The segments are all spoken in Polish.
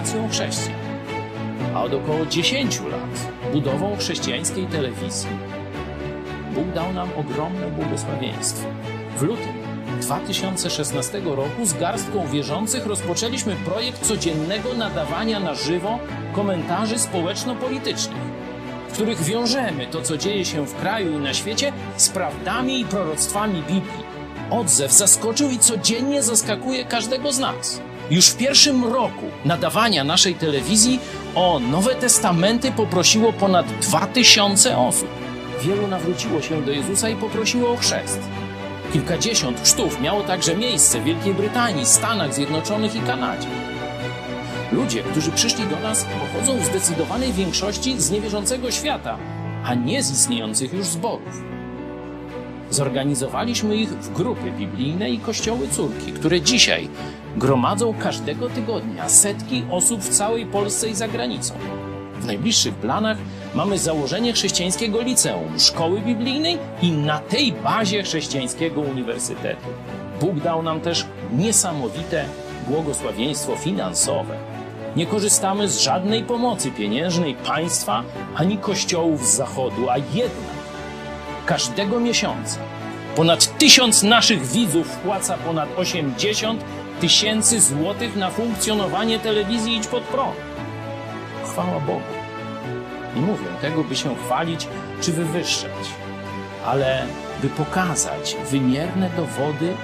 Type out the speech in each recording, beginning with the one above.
edukacją chrześcijan, a od około 10 lat budową chrześcijańskiej telewizji. Bóg dał nam ogromne błogosławieństwo. W lutym 2016 roku z garstką wierzących rozpoczęliśmy projekt codziennego nadawania na żywo komentarzy społeczno-politycznych, w których wiążemy to, co dzieje się w kraju i na świecie, z prawdami i proroctwami Biblii. Odzew zaskoczył i codziennie zaskakuje każdego z nas. Już w pierwszym roku nadawania naszej telewizji o Nowe Testamenty poprosiło ponad 2000 osób. Wielu nawróciło się do Jezusa i poprosiło o chrzest. Kilkadziesiąt chrztów miało także miejsce w Wielkiej Brytanii, Stanach Zjednoczonych i Kanadzie. Ludzie, którzy przyszli do nas, pochodzą w zdecydowanej większości z niewierzącego świata, a nie z istniejących już zborów. Zorganizowaliśmy ich w grupy biblijne i kościoły córki, które dzisiaj gromadzą każdego tygodnia setki osób w całej Polsce i za granicą. W najbliższych planach mamy założenie chrześcijańskiego liceum, szkoły biblijnej i na tej bazie chrześcijańskiego uniwersytetu. Bóg dał nam też niesamowite błogosławieństwo finansowe. Nie korzystamy z żadnej pomocy pieniężnej państwa ani kościołów z zachodu, a jednak każdego miesiąca ponad tysiąc naszych widzów wpłaca ponad 80 tysięcy złotych na funkcjonowanie telewizji Idź Pod Prąd. Chwała Bogu. Nie mówię tego, by się chwalić czy wywyższać, ale by pokazać wymierne dowody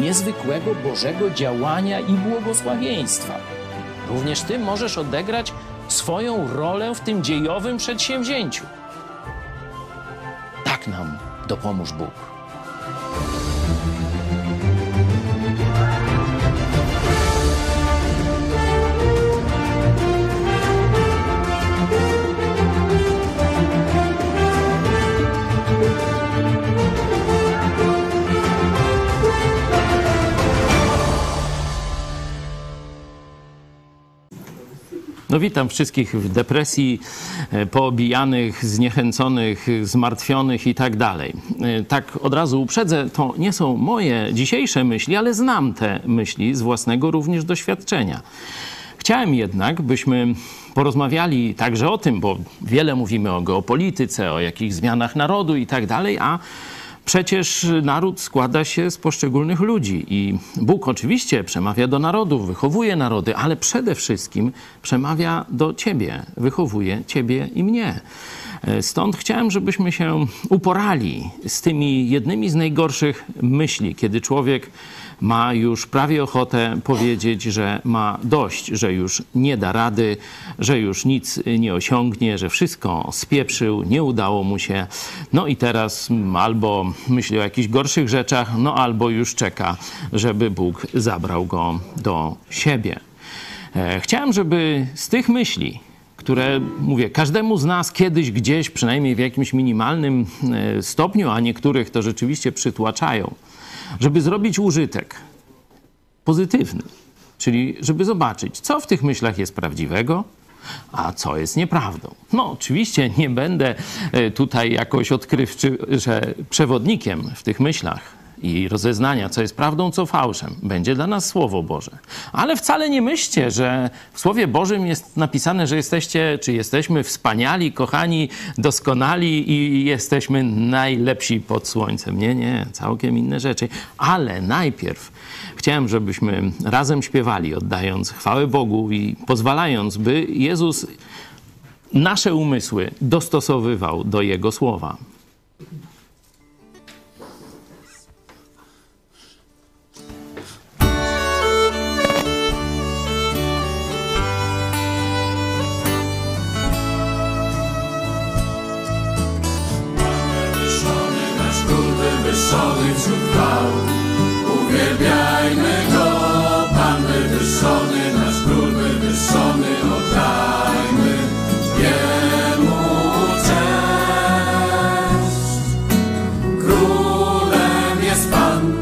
niezwykłego Bożego działania i błogosławieństwa. Również Ty możesz odegrać swoją rolę w tym dziejowym przedsięwzięciu. Tak nam dopomóż Bóg. No witam wszystkich w depresji, e, poobijanych, zniechęconych, zmartwionych i tak dalej. E, tak od razu uprzedzę, to nie są moje dzisiejsze myśli, ale znam te myśli z własnego również doświadczenia. Chciałem jednak, byśmy porozmawiali także o tym, bo wiele mówimy o geopolityce, o jakichś zmianach narodu i tak dalej, a Przecież naród składa się z poszczególnych ludzi i Bóg oczywiście przemawia do narodów, wychowuje narody, ale przede wszystkim przemawia do ciebie, wychowuje ciebie i mnie. Stąd chciałem, żebyśmy się uporali z tymi jednymi z najgorszych myśli, kiedy człowiek ma już prawie ochotę powiedzieć, że ma dość, że już nie da rady, że już nic nie osiągnie, że wszystko spieprzył, nie udało mu się. No i teraz albo myśli o jakichś gorszych rzeczach, no albo już czeka, żeby Bóg zabrał go do siebie. E, chciałem, żeby z tych myśli, które, mówię, każdemu z nas kiedyś gdzieś, przynajmniej w jakimś minimalnym e, stopniu, a niektórych to rzeczywiście przytłaczają, żeby zrobić użytek pozytywny. Czyli żeby zobaczyć, co w tych myślach jest prawdziwego, a co jest nieprawdą. No, oczywiście nie będę e, tutaj jakoś odkrywczy, przewodnikiem w tych myślach i rozeznania, co jest prawdą, co fałszem. Będzie dla nas Słowo Boże. Ale wcale nie myślcie, że w Słowie Bożym jest napisane, że jesteście, czy jesteśmy wspaniali, kochani, doskonali i jesteśmy najlepsi pod słońcem. Nie, nie, całkiem inne rzeczy. Ale najpierw chciałem, żebyśmy razem śpiewali, oddając chwałę Bogu i pozwalając, by Jezus nasze umysły dostosowywał do Jego słowa. Wśród chwał. Uwielbiajmy Go, Pan wywyższony, nasz Król wywyższony, oddajmy Jemu cześć. Królem jest Pan,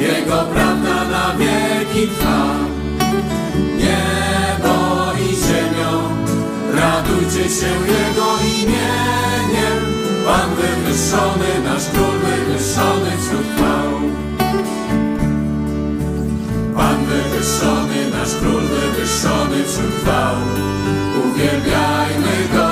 Jego prawda na wieki trwa. Niebo i ziemią, radujcie się Jego imieniem. Pan wywyższony, nasz król wywyższony wśród chwał. Pan wywyższony, nasz król wywyższony wśród chwał. Uwielbiajmy go.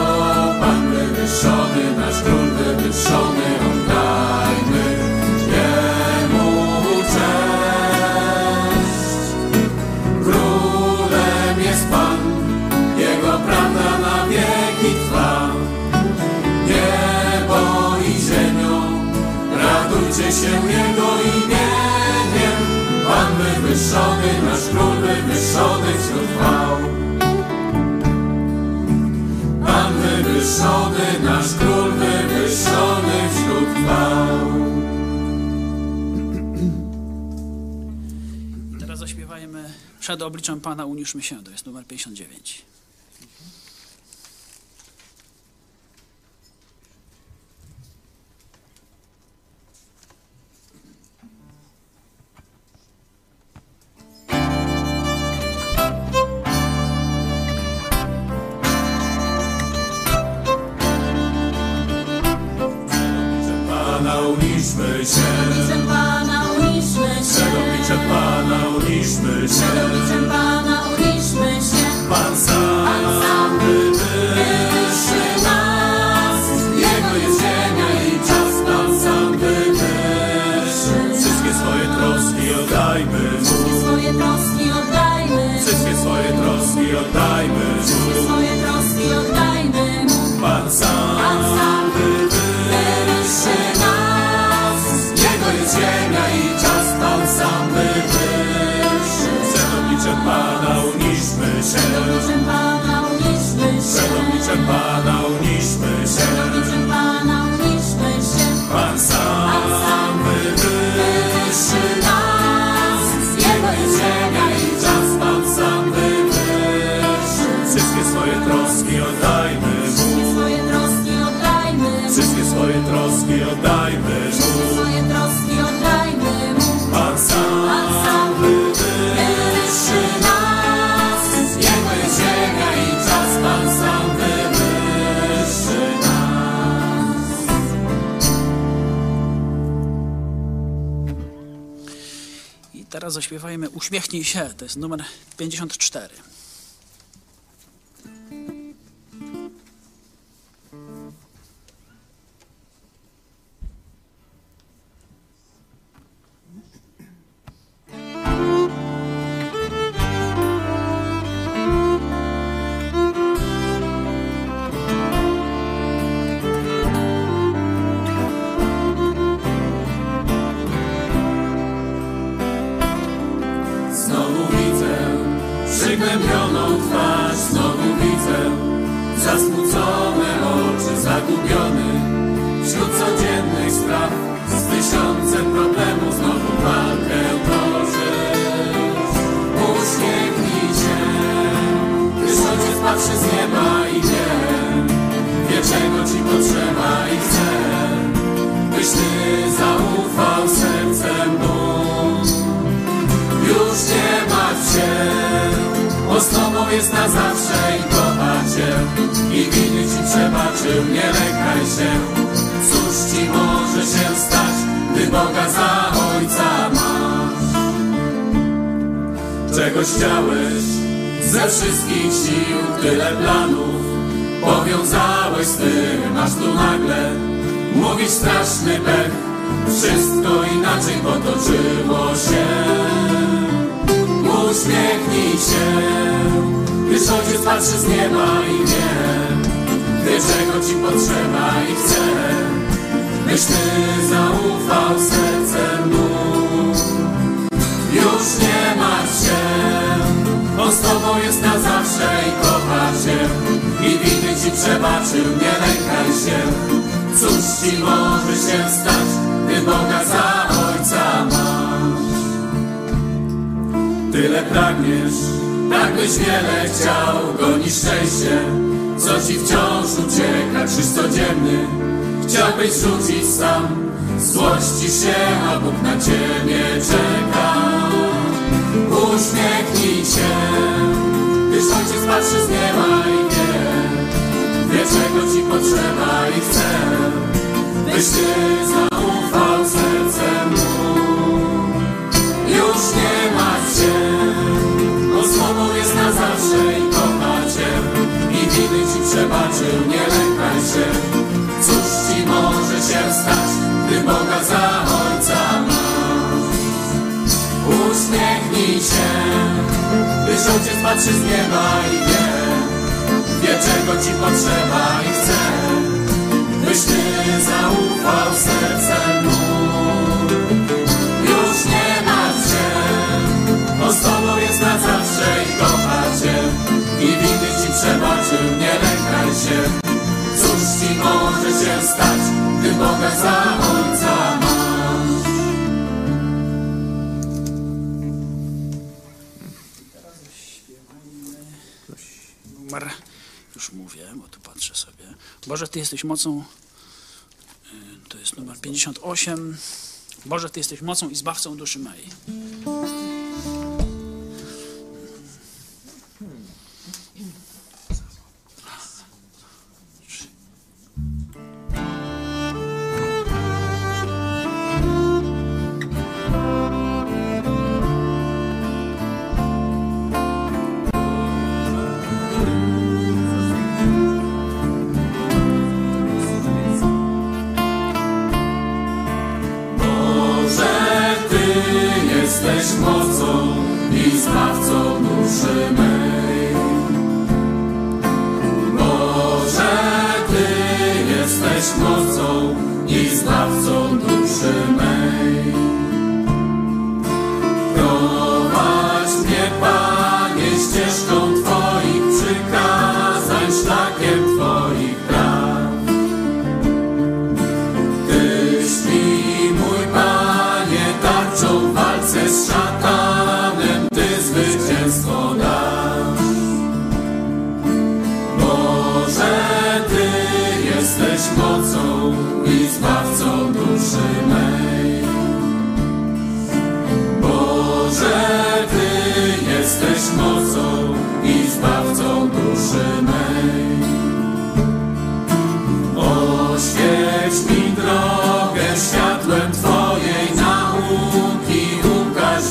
Się Jego imieniem, Pan wywyższony, nasz Król wywyższony wśród chwał. Pan wywyższony, nasz Król wywyższony wśród chwał. Teraz zaśpiewajmy przed obliczem Pana, uniszmy się, to jest numer 59. uniszmy się. Przed obliczem Pana uniszmy się. Przed obliczem Pana uniszmy się. September. teraz zaśpiewajmy Uśmiechnij się, to jest numer 54. Ci potrzeba i chce, byś Ty zaufał sercem. Już nie martw się, on z Tobą jest na zawsze i kocha Cię i winy Ci przebaczył, nie lękaj się. Cóż Ci może się stać, gdy Boga za Boże, Ty jesteś mocą, y, to jest numer 58. Boże, Ty jesteś mocą i zbawcą duszy mej. Jesteś mocą i zbawcą duszy mej. Boże, Ty jesteś mocą i zbawcą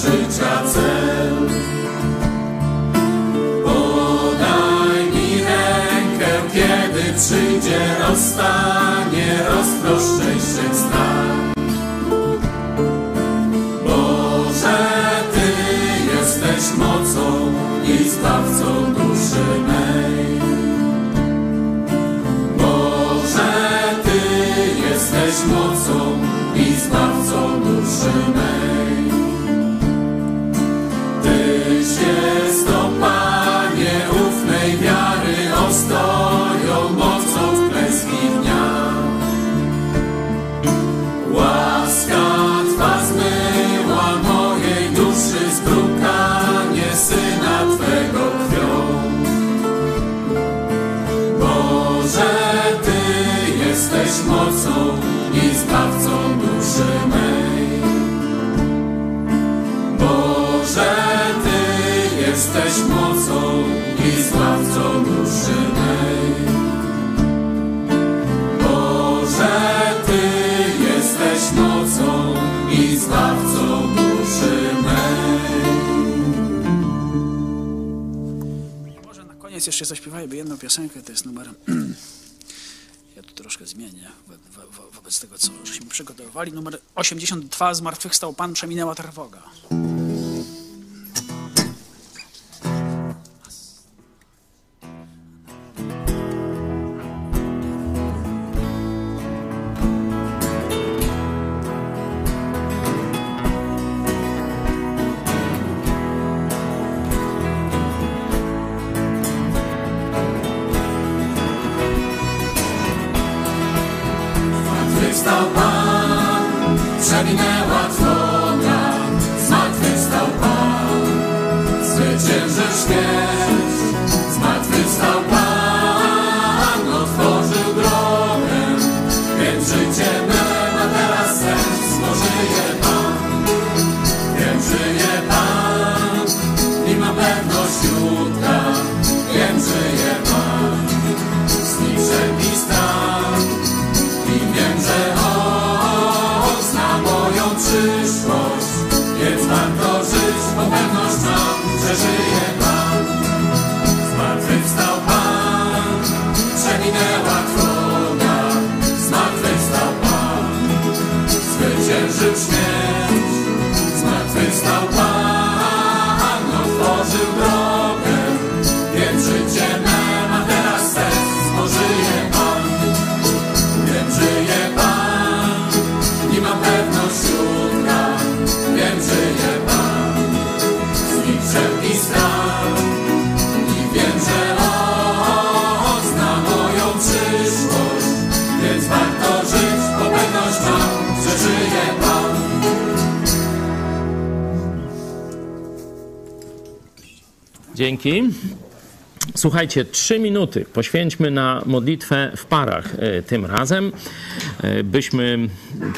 życia cel. Podaj mi rękę, kiedy przyjdzie rozstanie, rozprosz szczęście strach. Boże, Ty jesteś mocą i zbawcą duszy mej. Boże, Ty jesteś mocą mocą i zbawcą duszy mej. Boże, Ty jesteś mocą i zbawcą duszy mej. Boże, Ty jesteś mocą i zbawcą duszy mej. Może na koniec jeszcze zaśpiewajmy jedną piosenkę, to jest numer... Zmienię wo- wo- wo- wobec tego, co żeśmy przygotowali. Numer 82, Zmartwychwstał Pan, przeminęła trwoga. Przyszłość, więc warto Dzięki. Słuchajcie, trzy minuty poświęćmy na modlitwę w parach e, tym razem, e, byśmy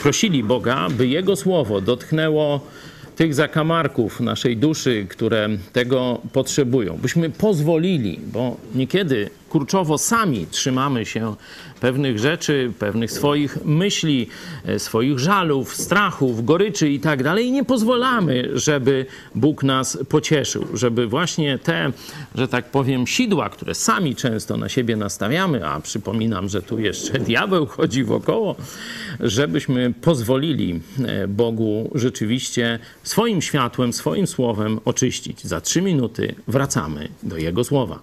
prosili Boga, by Jego słowo dotknęło tych zakamarków naszej duszy, które tego potrzebują. Byśmy pozwolili, bo niekiedy kurczowo sami trzymamy się pewnych rzeczy, pewnych swoich myśli, e, swoich żalów, strachów, goryczy i tak dalej i nie pozwalamy, żeby Bóg nas pocieszył, żeby właśnie te, że tak powiem, sidła, które sami często na siebie nastawiamy, a przypominam, że tu jeszcze diabeł chodzi wokoło, żebyśmy pozwolili e, Bogu rzeczywiście swoim światłem, swoim słowem oczyścić. Za trzy minuty wracamy do Jego słowa.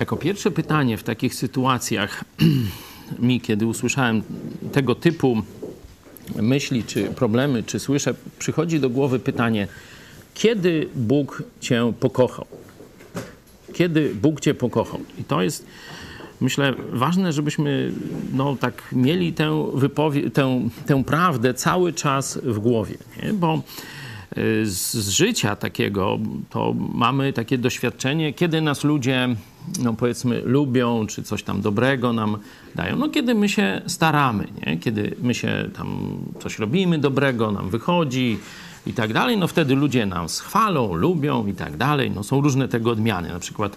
Jako pierwsze pytanie w takich sytuacjach mi, kiedy usłyszałem tego typu myśli, czy problemy, czy słyszę, przychodzi do głowy pytanie, kiedy Bóg cię pokochał? Kiedy Bóg cię pokochał? I to jest myślę, ważne, żebyśmy no, tak mieli tę, tę, tę prawdę cały czas w głowie, nie? bo z, życia takiego to mamy takie doświadczenie, kiedy nas ludzie, no powiedzmy, lubią, czy coś tam dobrego nam dają. No kiedy my się staramy, nie? kiedy my się tam coś robimy dobrego, nam wychodzi i tak dalej, no wtedy ludzie nas chwalą, lubią i tak dalej. No są różne tego odmiany, na przykład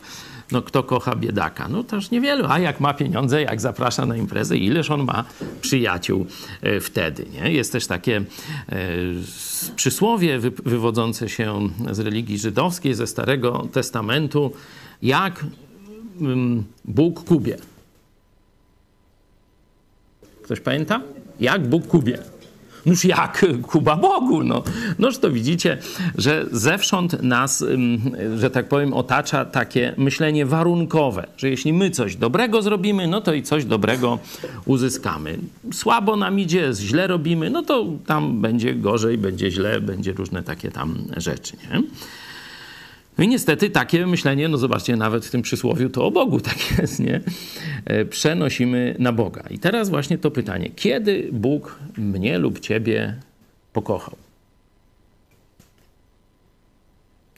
no kto kocha biedaka? No też niewielu. A jak ma pieniądze, jak zaprasza na imprezę, ileż on ma przyjaciół e, wtedy, nie? Jest też takie e, przysłowie wy, wywodzące się z religii żydowskiej, ze Starego Testamentu, jak mm, Bóg kubie. Ktoś pamięta? Jak Bóg kubie. Noż jak Kuba Bogu, no. Noż to widzicie, że zewsząd nas, że tak powiem, otacza takie myślenie warunkowe, że jeśli my coś dobrego zrobimy, no to i coś dobrego uzyskamy. Słabo nam idzie, źle robimy, no to tam będzie gorzej, będzie źle, będzie różne takie tam rzeczy, nie? No i niestety takie myślenie, no zobaczcie, nawet w tym przysłowiu to o Bogu tak jest, nie? E, Przenosimy na Boga. I teraz właśnie to pytanie, kiedy Bóg mnie lub ciebie pokochał?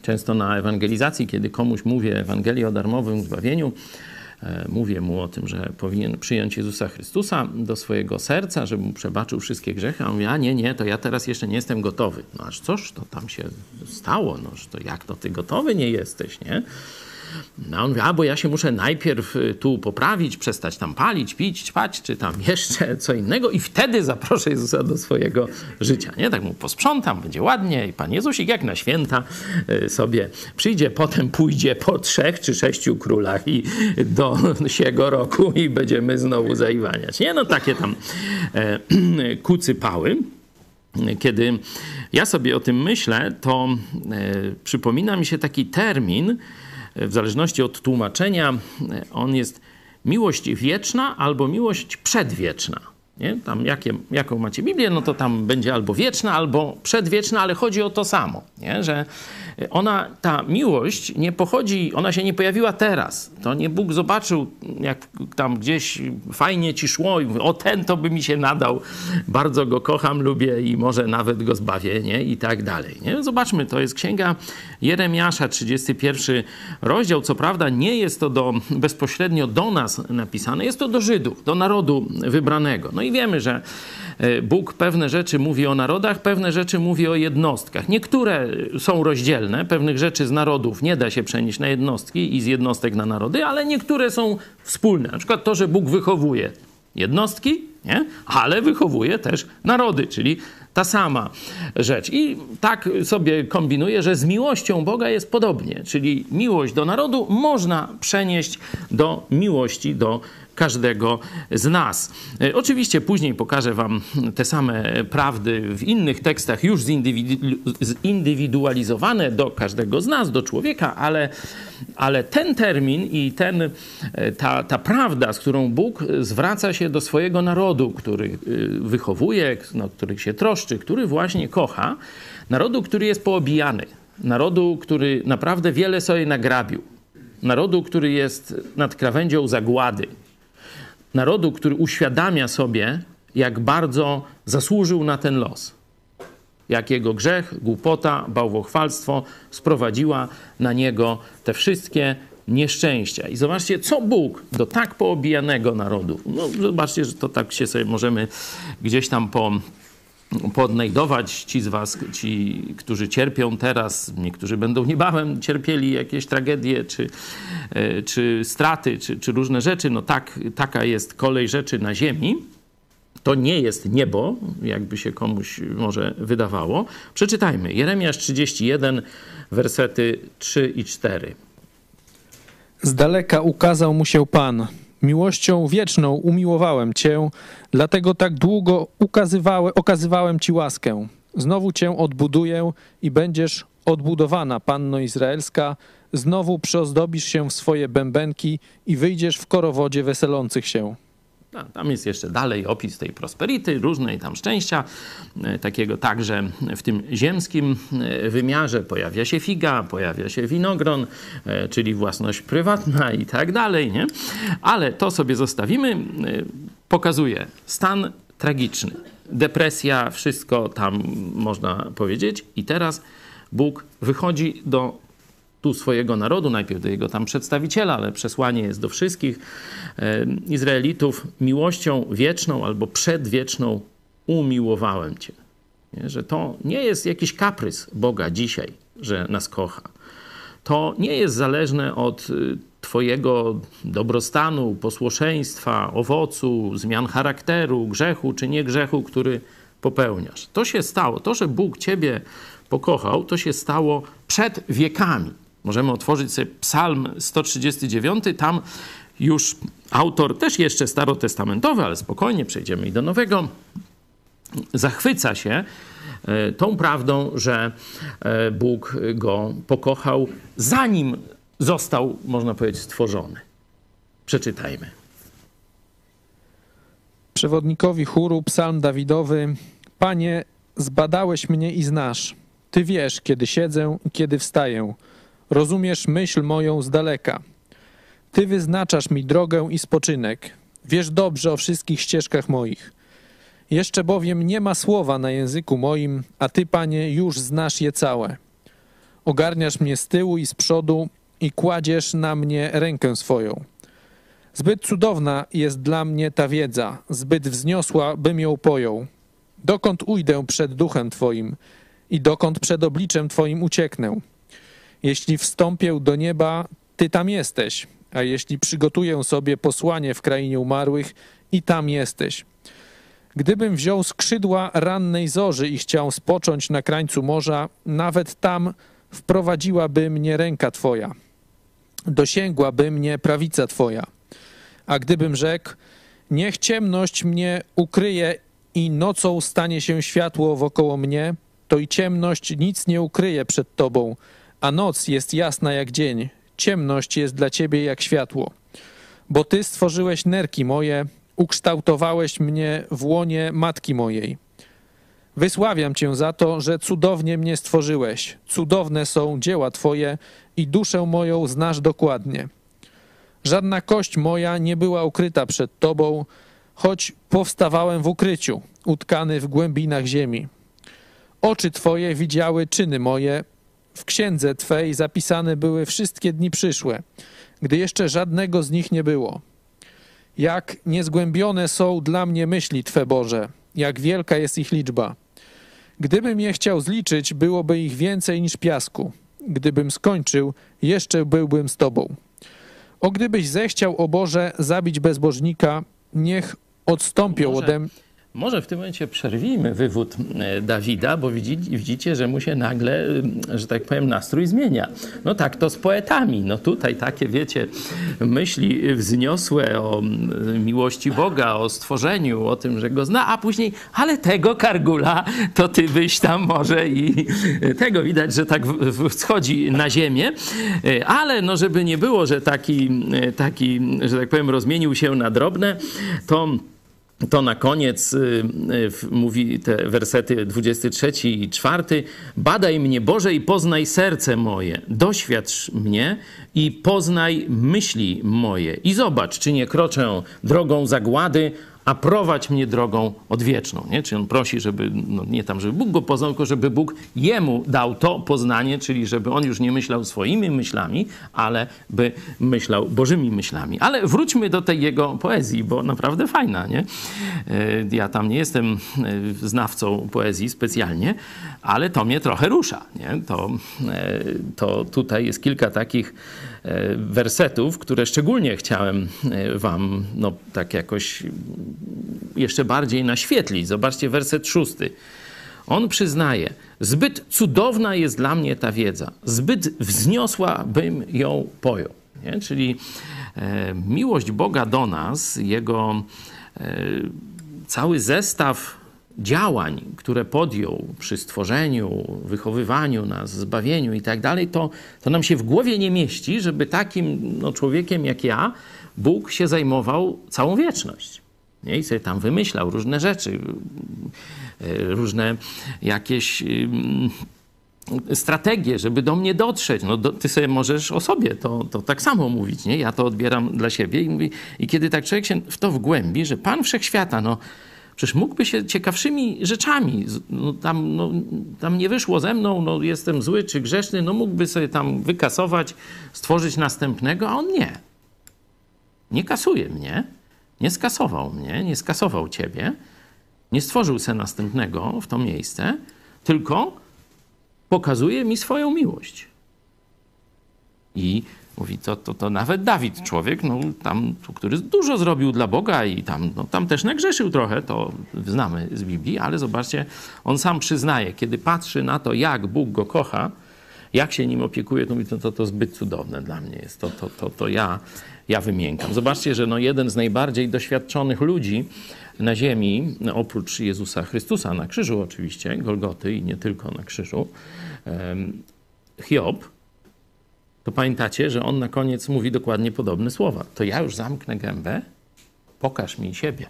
Często na ewangelizacji, kiedy komuś mówię Ewangelię o darmowym zbawieniu, mówię mu o tym, że powinien przyjąć Jezusa Chrystusa do swojego serca, żeby mu przebaczył wszystkie grzechy, a on mówi, a nie, nie, to ja teraz jeszcze nie jestem gotowy. No aż coż to tam się stało? No, to jak to ty gotowy nie jesteś, nie? No on mówi, a bo ja się muszę najpierw y, tu poprawić, przestać tam palić, pić, ćpać, czy tam jeszcze co innego i wtedy zaproszę Jezusa do swojego życia, nie? Tak mu posprzątam, będzie ładnie i Pan Jezusik jak na święta y, sobie przyjdzie, potem pójdzie po trzech czy sześciu królach i do siego roku i będziemy znowu zaiwaniać, nie? No takie tam e, kucypały. Kiedy ja sobie o tym myślę, to e, przypomina mi się taki termin, w zależności od tłumaczenia, on jest miłość wieczna albo miłość przedwieczna. Nie? Tam jakie, jaką macie Biblię, no to tam będzie albo wieczna, albo przedwieczna, ale chodzi o to samo, nie? że ona, ta miłość nie pochodzi, ona się nie pojawiła teraz. To nie Bóg zobaczył, jak tam gdzieś fajnie ci szło i mówi, o ten to by mi się nadał, bardzo go kocham, lubię i może nawet go zbawię, nie? I tak dalej, nie? Zobaczmy, to jest księga Jeremiasza, 31 rozdział. Co prawda nie jest to do, bezpośrednio do nas napisane, jest to do Żydów, do narodu wybranego. No i wiemy, że e, Bóg pewne rzeczy mówi o narodach, pewne rzeczy mówi o jednostkach. Niektóre są rozdzielne, pewnych rzeczy z narodów nie da się przenieść na jednostki i z jednostek na narody, ale niektóre są wspólne. Na przykład to, że Bóg wychowuje jednostki, nie? ale wychowuje też narody, czyli ta sama rzecz. I tak sobie kombinuję, że z miłością Boga jest podobnie, czyli miłość do narodu można przenieść do miłości do każdego z nas. E, Oczywiście później pokażę Wam te same prawdy w innych tekstach, już zindywidu- zindywidualizowane do każdego z nas, do człowieka, ale, ale ten termin i ten, e, ta, ta prawda, z którą Bóg zwraca się do swojego narodu, który y, wychowuje, no, który się troszczy, który właśnie kocha, narodu, który jest poobijany, narodu, który naprawdę wiele sobie nagrabił, narodu, który jest nad krawędzią zagłady, narodu, który uświadamia sobie, jak bardzo zasłużył na ten los. Jak jego grzech, głupota, bałwochwalstwo sprowadziła na niego te wszystkie nieszczęścia. I zobaczcie, co Bóg do tak poobijanego narodu. No, zobaczcie, że to tak się sobie możemy gdzieś tam po, poodnajdować ci z was, ci, którzy cierpią teraz, niektórzy będą niebawem cierpieli jakieś tragedie, czy, e, czy straty, czy, czy różne rzeczy. No tak, taka jest kolej rzeczy na ziemi. To nie jest niebo, jakby się komuś może wydawało. Przeczytajmy. Jeremiasz 31, wersety 3 i 4. Z daleka ukazał mu się Pan. Miłością wieczną umiłowałem Cię, dlatego tak długo ukazywałem, okazywałem Ci łaskę. Znowu Cię odbuduję i będziesz odbudowana, Panno Izraelska. Znowu przyozdobisz się w swoje bębenki i wyjdziesz w korowodzie weselących się. Ta- Tam jest jeszcze dalej opis tej prosperity, różnej tam szczęścia, e, takiego także w tym ziemskim e, wymiarze pojawia się figa, pojawia się winogron, e, czyli własność prywatna i tak dalej, nie? Ale to sobie zostawimy. Pokazuje stan tragiczny, depresja, wszystko tam można powiedzieć. I teraz Bóg wychodzi do tu swojego narodu, najpierw do jego tam przedstawiciela, ale przesłanie jest do wszystkich Izraelitów. Miłością wieczną albo przedwieczną umiłowałem Cię. Nie? Że to nie jest jakiś kaprys Boga dzisiaj, że nas kocha. To nie jest zależne od y, Twojego dobrostanu, posłuszeństwa, owocu, zmian charakteru, grzechu czy nie grzechu, który popełniasz. To się stało. To, że Bóg Ciebie pokochał, to się stało przed wiekami. Możemy otworzyć sobie Psalm 139. Tam już autor, też jeszcze starotestamentowy, ale spokojnie przejdziemy i do nowego, zachwyca się e, tą prawdą, że e, Bóg go pokochał, zanim został, można powiedzieć, stworzony. Przeczytajmy. Przewodnikowi chóru, psalm Dawidowy. Panie, zbadałeś mnie i znasz. Ty wiesz, kiedy siedzę i kiedy wstaję. Rozumiesz myśl moją z daleka. Ty wyznaczasz mi drogę i spoczynek. Wiesz dobrze o wszystkich ścieżkach moich. Jeszcze bowiem nie ma słowa na języku moim, a Ty, Panie, już znasz je całe. Ogarniasz mnie z tyłu i z przodu i kładziesz na mnie rękę swoją. Zbyt cudowna jest dla mnie ta wiedza, zbyt wzniosła, bym ją pojął. Dokąd ujdę przed duchem Twoim i dokąd przed obliczem Twoim ucieknę? Jeśli wstąpię do nieba, Ty tam jesteś, a jeśli przygotuję sobie posłanie w krainie umarłych, i tam jesteś. Gdybym wziął skrzydła rannej zorzy i chciał spocząć na krańcu morza, nawet tam wprowadziłaby mnie ręka Twoja. Dosięgłaby mnie prawica Twoja. A gdybym rzekł, niech ciemność mnie ukryje i nocą stanie się światło wokoło mnie, to i ciemność nic nie ukryje przed Tobą, a noc jest jasna jak dzień, ciemność jest dla Ciebie jak światło. Bo Ty stworzyłeś nerki moje, ukształtowałeś mnie w łonie matki mojej. Wysławiam Cię za to, że cudownie mnie stworzyłeś. Cudowne są dzieła Twoje i duszę moją znasz dokładnie. Żadna kość moja nie była ukryta przed Tobą, choć powstawałem w ukryciu, utkany w głębinach ziemi. Oczy Twoje widziały czyny moje, w księdze Twej zapisane były wszystkie dni przyszłe, gdy jeszcze żadnego z nich nie było. Jak niezgłębione są dla mnie myśli Twe, Boże, jak wielka jest ich liczba. Gdybym je chciał zliczyć, byłoby ich więcej niż piasku. Gdybym skończył, jeszcze byłbym z Tobą. O gdybyś zechciał, o Boże, zabić bezbożnika, niech odstąpią ode mnie. Może w tym momencie przerwijmy wywód e, Dawida, bo widzi, widzicie, że mu się nagle, e, że tak powiem, nastrój zmienia. No tak to z poetami. No tutaj takie, wiecie, myśli wzniosłe o miłości Boga, o stworzeniu, o tym, że go zna, a później, ale tego Kargula, to ty byś tam może i tego widać, że tak w- w- schodzi na ziemię. E, Ale no, żeby nie było, że taki, taki, że tak powiem, rozmienił się na drobne, to to na koniec y, y, mówi te wersety 23 i 4. Badaj mnie, Boże, i poznaj serce moje. Doświadcz mnie i poznaj myśli moje. I zobacz, czy nie kroczę drogą zagłady, a prowadź mnie drogą odwieczną. Nie? Czy on prosi, żeby, no nie tam, żeby Bóg go poznał, tylko żeby Bóg jemu dał to poznanie, czyli żeby on już nie myślał swoimi myślami, ale by myślał Bożymi myślami. Ale wróćmy do tej jego poezji, bo naprawdę fajna, nie? E, Ja tam nie jestem e, znawcą poezji specjalnie, ale to mnie trochę rusza, nie? To, e, to tutaj jest kilka takich wersetów, które szczególnie chciałem e, wam, no tak jakoś jeszcze bardziej naświetlić. Zobaczcie werset szósty. On przyznaje, zbyt cudowna jest dla mnie ta wiedza, zbyt wzniosła bym ją pojął. Nie? Czyli e, miłość Boga do nas, Jego e, cały zestaw działań, które podjął przy stworzeniu, wychowywaniu nas, zbawieniu i tak dalej, to, to nam się w głowie nie mieści, żeby takim no, człowiekiem jak ja Bóg się zajmował całą wieczność. Nie? I sobie tam wymyślał różne rzeczy, y, różne jakieś ym, strategie, żeby do mnie dotrzeć. No, do, ty sobie możesz o sobie to, to tak samo mówić, nie? Ja to odbieram dla siebie i, mówi, i kiedy tak człowiek się w to wgłębi, że Pan Wszechświata, no przecież mógłby się ciekawszymi rzeczami, no, tam, no, tam nie wyszło ze mną, no jestem zły czy grzeszny, no mógłby sobie tam wykasować, stworzyć następnego, a on nie. Nie kasuje mnie, nie skasował mnie, nie skasował ciebie, nie stworzył se następnego w to miejsce, tylko pokazuje mi swoją miłość. I mówi, to, to, to nawet Dawid, człowiek, no, tam, który dużo zrobił dla Boga i tam, no, tam też nagrzeszył trochę, to znamy z Biblii, ale zobaczcie, on sam przyznaje, kiedy patrzy na to, jak Bóg go kocha, jak się nim opiekuje, to mówi, to, to, to zbyt cudowne dla mnie jest. To, to, to, to ja, ja wymiękam. Zobaczcie, że no jeden z najbardziej doświadczonych ludzi na ziemi, oprócz Jezusa Chrystusa, na krzyżu oczywiście, Golgoty i nie tylko na krzyżu, em, Hiob, to pamiętacie, że on na koniec mówi dokładnie podobne słowa. To ja już zamknę gębę, pokaż mi siebie.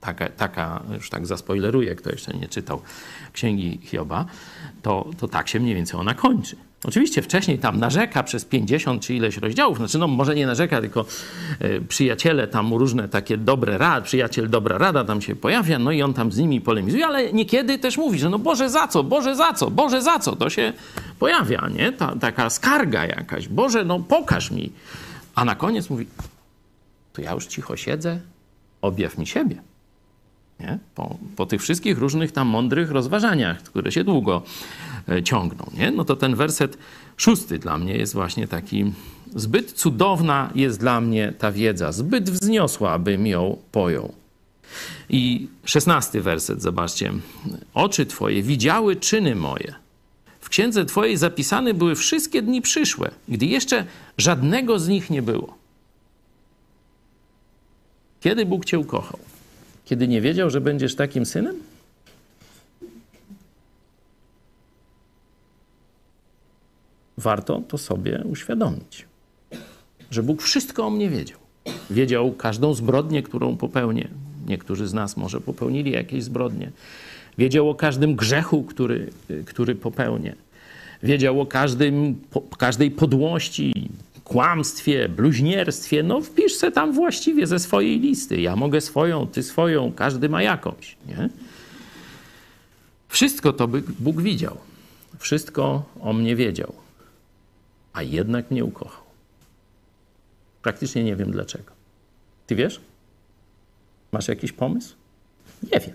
Taka, taka już tak zaspoileruję, kto jeszcze nie czytał księgi Hioba, to, to tak się mniej więcej ona kończy. Oczywiście wcześniej tam narzeka przez 50 czy ileś rozdziałów, znaczy no może nie narzeka, tylko e, przyjaciele tam różne takie dobre rady, przyjaciel dobra rada tam się pojawia, no i on tam z nimi polemizuje, ale niekiedy też mówi, że no Boże za co, Boże za co, Boże za co, to się pojawia, nie? Ta, taka skarga jakaś, Boże no pokaż mi. A na koniec mówi, to ja już cicho siedzę, objaw mi siebie nie? Po, po tych wszystkich różnych tam mądrych rozważaniach, które się długo ciągną. Nie? No to ten werset szósty dla mnie jest właśnie taki zbyt cudowna jest dla mnie ta wiedza, zbyt wzniosła, abym ją pojął. I szesnasty werset, zobaczcie. Oczy Twoje widziały czyny moje. W księdze Twojej zapisane były wszystkie dni przyszłe, gdy jeszcze żadnego z nich nie było. Kiedy Bóg Cię ukochał? Kiedy nie wiedział, że będziesz takim synem? Warto to sobie uświadomić, że Bóg wszystko o mnie wiedział. Wiedział każdą zbrodnię, którą popełnię. Niektórzy z nas może popełnili jakieś zbrodnie. Wiedział o każdym grzechu, który, który popełnię. Wiedział o każdym, po, każdej podłości, kłamstwie, bluźnierstwie. No wpisz se tam właściwie ze swojej listy. Ja mogę swoją, ty swoją, każdy ma jakąś. Nie? Wszystko to by Bóg widział. Wszystko o mnie wiedział. A jednak mnie ukochał. Praktycznie nie wiem dlaczego. Ty wiesz? Masz jakiś pomysł? Nie wiem.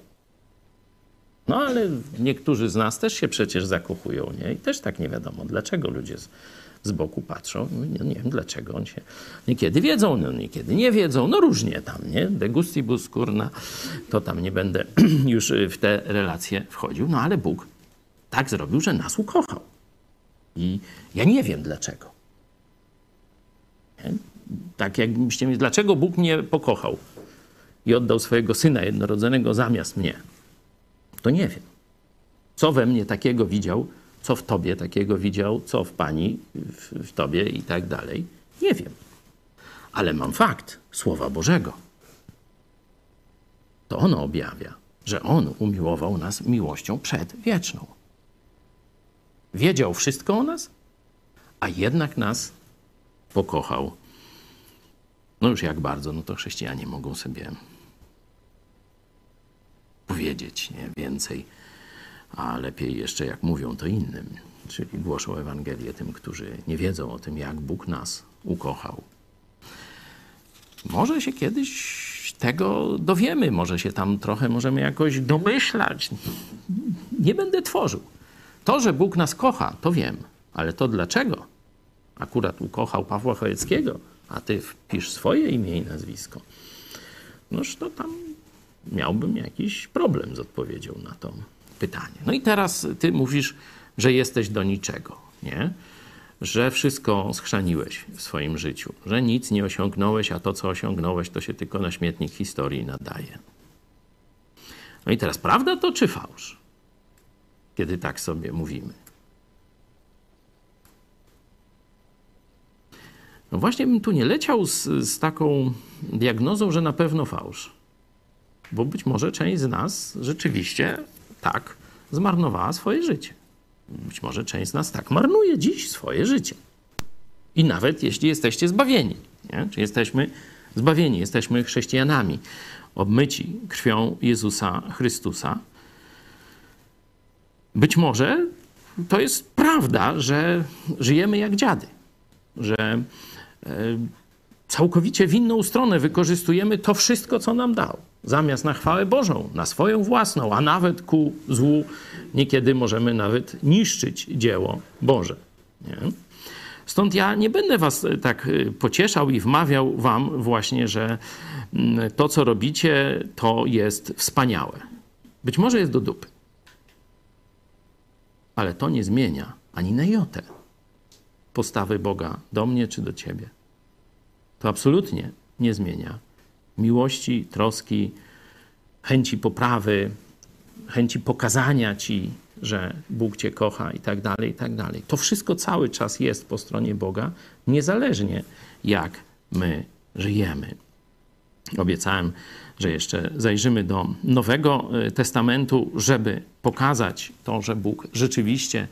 No ale niektórzy z nas też się przecież zakochują, nie? I też tak nie wiadomo, dlaczego ludzie z, z boku patrzą. No, nie wiem dlaczego on się. Niekiedy wiedzą, no niekiedy nie wiedzą, no różnie tam, nie? De gustibus kurna, to tam nie będę już w te relacje wchodził. No ale Bóg tak zrobił, że nas ukochał. I ja nie wiem dlaczego. Tak jakbyście mi, dlaczego Bóg mnie pokochał i oddał swojego syna jednorodzonego zamiast mnie? To nie wiem. Co we mnie takiego widział, co w tobie takiego widział, co w pani, w, w tobie i tak dalej. Nie wiem. Ale mam fakt Słowa Bożego. To ono objawia, że On umiłował nas miłością przedwieczną. Wiedział wszystko o nas, a jednak nas pokochał. No już jak bardzo, no to chrześcijanie mogą sobie powiedzieć nie? więcej, a lepiej jeszcze jak mówią to innym, czyli głoszą Ewangelię tym, którzy nie wiedzą o tym, jak Bóg nas ukochał. Może się kiedyś tego dowiemy, może się tam trochę możemy jakoś domyślać. Nie będę tworzył. To, że Bóg nas kocha, to wiem, ale to dlaczego akurat ukochał Pawła Chojeckiego, a ty wpisz swoje imię i nazwisko, noż to tam miałbym jakiś problem z odpowiedzią na to pytanie. No i teraz ty mówisz, że jesteś do niczego, nie? Że wszystko schrzaniłeś w swoim życiu, że nic nie osiągnąłeś, a to, co osiągnąłeś, to się tylko na śmietnik historii nadaje. No i teraz, prawda to czy fałsz? Kiedy tak sobie mówimy. No właśnie bym tu nie leciał z, z taką diagnozą, że na pewno fałsz. Bo być może część z nas rzeczywiście tak zmarnowała swoje życie. Być może część z nas tak marnuje dziś swoje życie. I nawet jeśli jesteście zbawieni, nie? czy jesteśmy zbawieni, jesteśmy chrześcijanami, obmyci krwią Jezusa Chrystusa, być może to jest prawda, że żyjemy jak dziady, że e, całkowicie w inną stronę wykorzystujemy to wszystko, co nam dał. Zamiast na chwałę Bożą, na swoją własną, a nawet ku złu, niekiedy możemy nawet niszczyć dzieło Boże. Nie? Stąd ja nie będę was tak y, pocieszał i wmawiał wam właśnie, że mm, to, co robicie, to jest wspaniałe. Być może jest do dupy. Ale to nie zmienia ani na jotę postawy Boga do mnie czy do ciebie. To absolutnie nie zmienia miłości, troski, chęci poprawy, chęci pokazania ci, że Bóg cię kocha i tak dalej, i tak dalej. To wszystko cały czas jest po stronie Boga, niezależnie jak my żyjemy. Obiecałem, że jeszcze zajrzymy do Nowego y, Testamentu, żeby pokazać to, że Bóg rzeczywiście,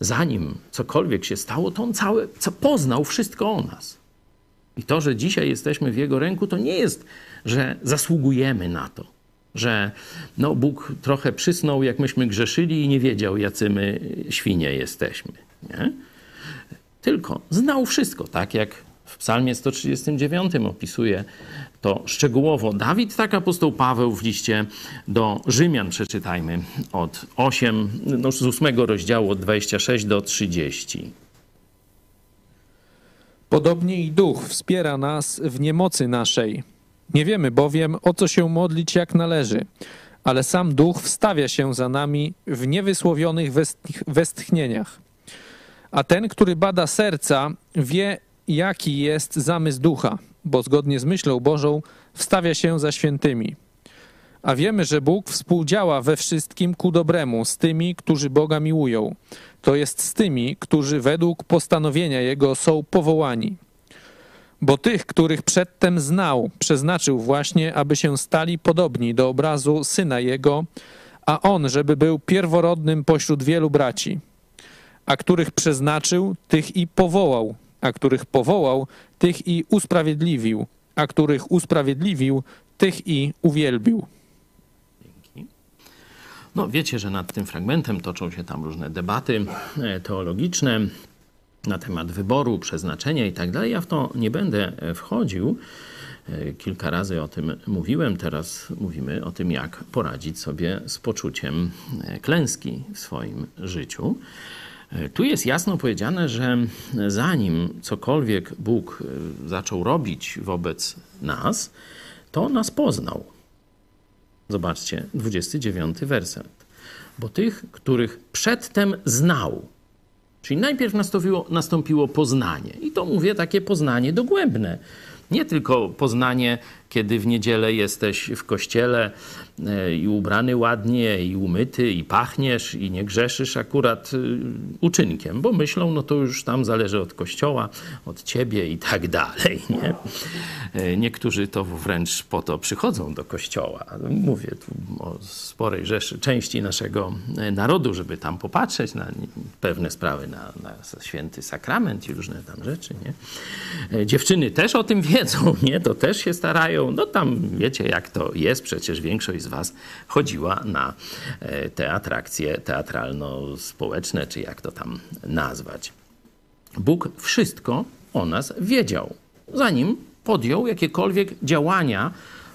zanim cokolwiek się stało, to On całe, co poznał wszystko o nas. I to, że dzisiaj jesteśmy w Jego ręku, to nie jest, że zasługujemy na to, że no, Bóg trochę przysnął, jak myśmy grzeszyli i nie wiedział, jacy my świnie jesteśmy. Nie? Tylko znał wszystko, tak jak w Psalmie 139 opisuje to szczegółowo Dawid, tak apostoł Paweł w liście do Rzymian przeczytajmy od 8, no z 8 rozdziału od 26 do 30. Podobnie i Duch wspiera nas w niemocy naszej. Nie wiemy bowiem, o co się modlić jak należy, ale sam Duch wstawia się za nami w niewysłowionych westch- westchnieniach. A ten, który bada serca, wie, jaki jest zamysł Ducha, bo zgodnie z myślą Bożą wstawia się za świętymi. A wiemy, że Bóg współdziała we wszystkim ku dobremu z tymi, którzy Boga miłują, to jest z tymi, którzy według postanowienia Jego są powołani. Bo tych, których przedtem znał, przeznaczył właśnie, aby się stali podobni do obrazu Syna Jego, a On, żeby był pierworodnym pośród wielu braci. A których przeznaczył, tych i powołał, a których powołał, tych i usprawiedliwił, a których usprawiedliwił, tych i uwielbił. No, wiecie, że nad tym fragmentem toczą się tam różne debaty e, teologiczne na temat wyboru, przeznaczenia i tak. Ja w to nie będę e, wchodził. E, Kilka razy o tym mówiłem. Teraz mówimy o tym, jak poradzić sobie z poczuciem klęski w swoim życiu. Tu jest jasno powiedziane, że zanim cokolwiek Bóg e, zaczął robić wobec nas, to nas poznał. Zobaczcie, 29 werset. Bo tych, których przedtem znał, czyli najpierw nastąpiło, nastąpiło poznanie. I to mówię takie poznanie dogłębne. Nie tylko poznanie, kiedy w niedzielę jesteś w kościele e, i ubrany ładnie, i umyty, i pachniesz, i nie grzeszysz akurat y, uczynkiem, bo myślą, no to już tam zależy od kościoła, od ciebie i tak dalej. Nie? E, Niektórzy to wręcz po to przychodzą do kościoła. Mówię tu o sporej rzeszy, części naszego e, narodu, żeby tam popatrzeć na pewne sprawy, na, na święty sakrament i różne tam rzeczy. Nie? E, Dziewczyny też o tym wiedzą, nie? to też się starają. No tam wiecie, jak to jest. Przecież większość z was chodziła na e, te atrakcje teatralno-społeczne, czy jak to tam nazwać. Bóg wszystko o nas wiedział, zanim podjął jakiekolwiek działania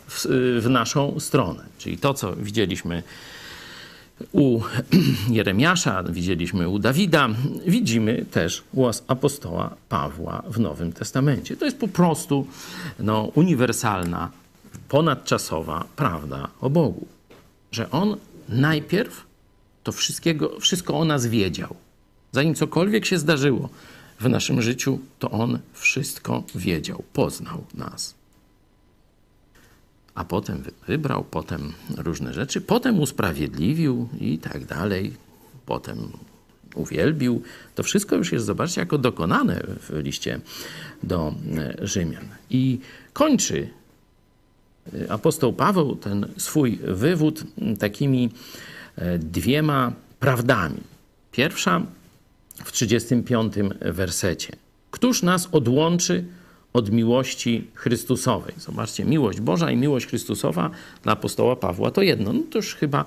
w, w naszą stronę. Czyli to, co widzieliśmy u Jeremiasza, widzieliśmy u Dawida, widzimy też u apostoła Pawła w Nowym Testamencie. To jest po prostu no, uniwersalna, ponadczasowa prawda o Bogu, że On najpierw to wszystkiego, wszystko o nas wiedział. Zanim cokolwiek się zdarzyło w naszym życiu, to On wszystko wiedział, poznał nas. A potem wy- wybrał, potem różne rzeczy, potem usprawiedliwił i tak dalej, potem uwielbił. To wszystko już jest, zobaczcie, jako dokonane w liście do e, Rzymian. I kończy apostoł Paweł ten swój wywód takimi e, dwiema prawdami. Pierwsza w 35 wersecie. Któż nas odłączy od miłości Chrystusowej? Zobaczcie, miłość Boża i miłość Chrystusowa dla apostoła Pawła to jedno. No to już chyba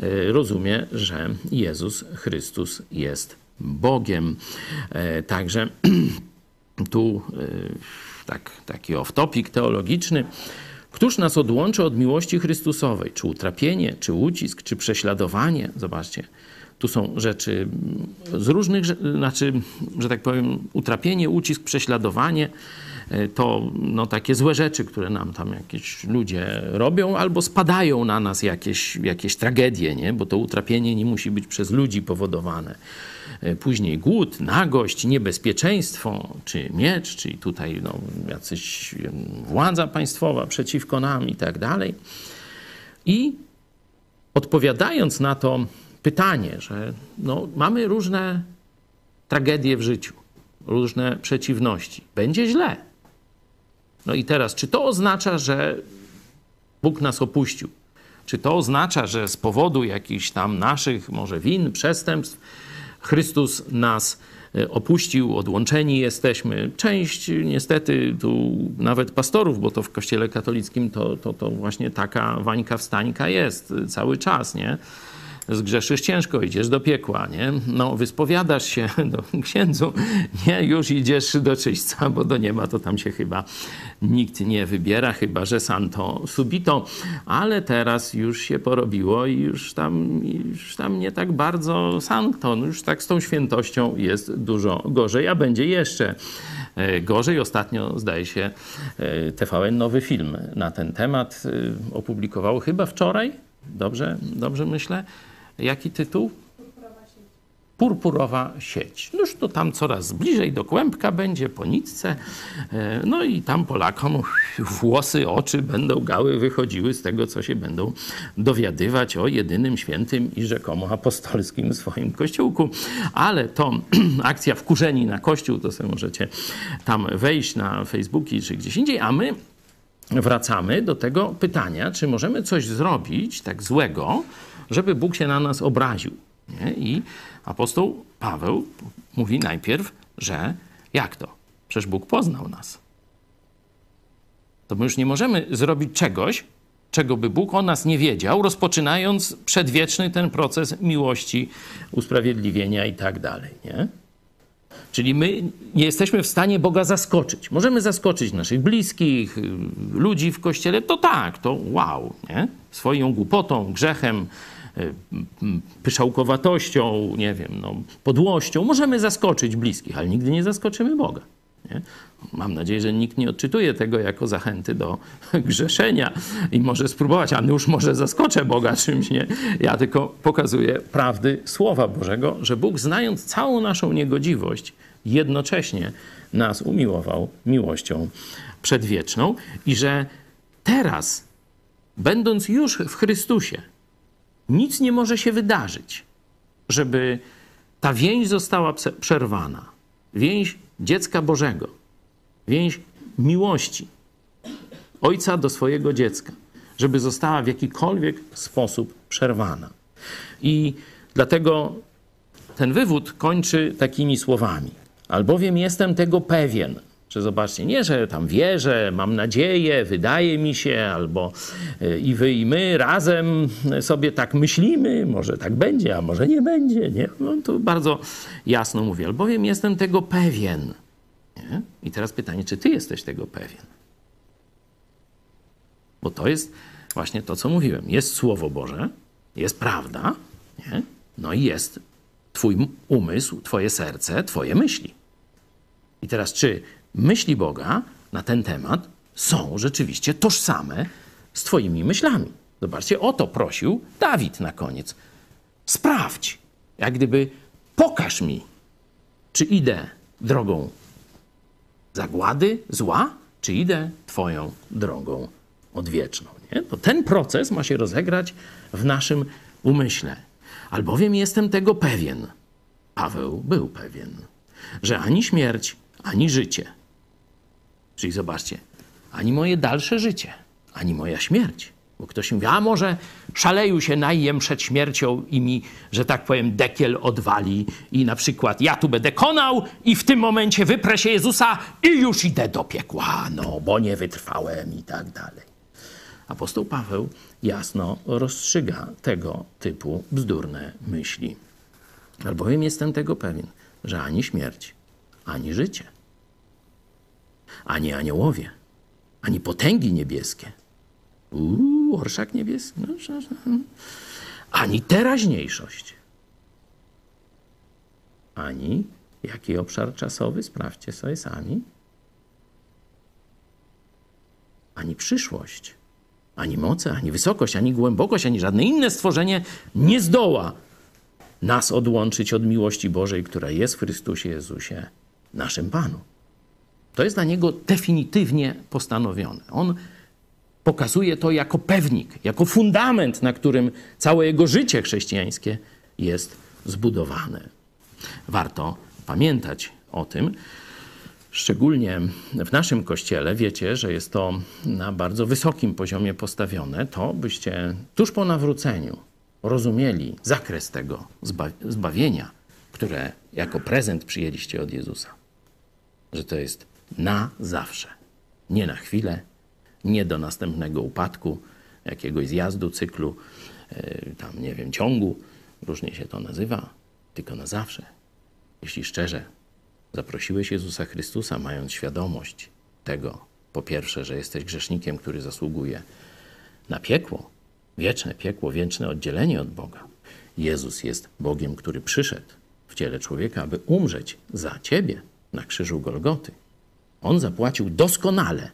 e, rozumie, że Jezus Chrystus jest Bogiem. E, Także tu e, tak, taki off-topic teologiczny. Któż nas odłączy od miłości Chrystusowej? Czy utrapienie, czy ucisk, czy prześladowanie? Zobaczcie, tu są rzeczy z różnych, znaczy, że tak powiem, utrapienie, ucisk, prześladowanie to no, takie złe rzeczy, które nam tam jakieś ludzie robią, albo spadają na nas jakieś, jakieś tragedie, nie? bo to utrapienie nie musi być przez ludzi powodowane. E, Później głód, nagość, niebezpieczeństwo, czy miecz, czyli tutaj no, jacyś władza państwowa przeciwko nam i tak dalej. I odpowiadając na to pytanie, że no, mamy różne tragedie w życiu, różne przeciwności, będzie źle. No i teraz, czy to oznacza, że Bóg nas opuścił? Czy to oznacza, że z powodu jakichś tam naszych może win, przestępstw, Chrystus nas e, opuścił, odłączeni jesteśmy. Część niestety tu nawet pastorów, bo to w kościele katolickim to, to, to właśnie taka wańka wstańka jest cały czas, nie? Zgrzeszysz ciężko, idziesz do piekła, nie? No, wyspowiadasz się do księdzu, nie, już idziesz do czyśćca, bo do nieba to tam się chyba nikt nie wybiera, chyba że santo subito, ale teraz już się porobiło i już tam, już tam nie tak bardzo sankto, no już tak z tą świętością jest dużo gorzej, a będzie jeszcze e, gorzej. Ostatnio, zdaje się, e, TVN nowy film na ten temat e, opublikowało chyba wczoraj, dobrze, dobrze myślę. Jaki tytuł? Purpurowa sieć. Noż to tam coraz bliżej do kłębka będzie, po nitce. E, No i tam Polakom włosy, oczy będą gały wychodziły z tego, co się będą dowiadywać o jedynym świętym i rzekomo apostolskim swoim kościółku. Ale to akcja wkurzeni na kościół, to sobie możecie tam wejść na Facebooki czy gdzieś indziej, a my wracamy do tego pytania, czy możemy coś zrobić tak złego, żeby Bóg się na nas obraził. Nie? I apostoł Paweł mówi najpierw, że jak to? Przecież Bóg poznał nas. To my już nie możemy zrobić czegoś, czego by Bóg o nas nie wiedział, rozpoczynając przedwieczny ten proces miłości, usprawiedliwienia i tak dalej. Nie? Czyli my nie jesteśmy w stanie Boga zaskoczyć. Możemy zaskoczyć naszych bliskich, ludzi w kościele, to tak, to wow, nie? Swoją głupotą, grzechem, pyszałkowatością, nie wiem, no, podłością. Możemy zaskoczyć bliskich, ale nigdy nie zaskoczymy Boga. Nie? Mam nadzieję, że nikt nie odczytuje tego jako zachęty do grzeszenia i może spróbować, a już może zaskoczę Boga czymś, nie? Ja tylko pokazuję prawdy Słowa Bożego, że Bóg znając całą naszą niegodziwość, jednocześnie nas umiłował miłością przedwieczną i że teraz, będąc już w Chrystusie, nic nie może się wydarzyć, żeby ta więź została przerwana. Więź dziecka Bożego, więź miłości ojca do swojego dziecka, żeby została w jakikolwiek sposób przerwana. I dlatego ten wywód kończy takimi słowami. Albowiem jestem tego pewien, że zobaczcie, nie, że tam wierzę, mam nadzieję, wydaje mi się, albo y, i wy, i my razem sobie tak myślimy, może tak będzie, a może nie będzie, nie? No to bardzo jasno mówię, albowiem jestem tego pewien. Nie? I teraz pytanie, czy ty jesteś tego pewien? Bo to jest właśnie to, co mówiłem. Jest Słowo Boże, jest prawda, nie? no i jest Twój umysł, Twoje serce, Twoje myśli. I teraz, czy myśli Boga na ten temat są rzeczywiście tożsame z Twoimi myślami? Zobaczcie, o to prosił Dawid na koniec. Sprawdź, jak gdyby pokaż mi, czy idę drogą zagłady, zła, czy idę Twoją drogą odwieczną. Nie? To ten proces ma się rozegrać w naszym umyśle. Albowiem jestem tego pewien, Paweł był pewien, że ani śmierć, ani życie, czyli zobaczcie, ani moje dalsze życie, ani moja śmierć. Bo ktoś mówi, a może szaleju się najem przed śmiercią i mi, że tak powiem, dekiel odwali i na przykład ja tu będę konał i w tym momencie wyprę się Jezusa i już idę do piekła, no bo nie wytrwałem i tak dalej. Apostoł Paweł jasno rozstrzyga tego typu bzdurne myśli. Albowiem jestem tego pewien, że ani śmierć, ani życie, ani aniołowie, ani potęgi niebieskie, uuu, orszak niebieski, no, że- że- ani teraźniejszość, ani jaki obszar czasowy, sprawdźcie sobie sami, ani przyszłość, ani moce, ani wysokość, ani głębokość, ani żadne inne stworzenie nie zdoła nas odłączyć od miłości Bożej, która jest w Chrystusie Jezusie, naszym Panu. To jest dla niego definitywnie postanowione. On pokazuje to jako pewnik, jako fundament, na którym całe jego życie chrześcijańskie jest zbudowane. Warto pamiętać o tym, Szczególnie w naszym kościele wiecie, że jest to na bardzo wysokim poziomie postawione, to byście tuż po nawróceniu rozumieli zakres tego zba- zbawienia, które jako prezent przyjęliście od Jezusa. Że to jest na zawsze, nie na chwilę, nie do następnego upadku, jakiegoś zjazdu, cyklu, yy, tam nie wiem, ciągu, różnie się to nazywa, tylko na zawsze. Jeśli szczerze zaprosiłeś Jezusa Chrystusa, mając świadomość tego, po pierwsze, że jesteś grzesznikiem, który zasługuje na piekło, wieczne piekło, wieczne oddzielenie od Boga. Jezus jest Bogiem, który przyszedł w ciele człowieka, aby umrzeć za ciebie na krzyżu Golgoty. On zapłacił doskonale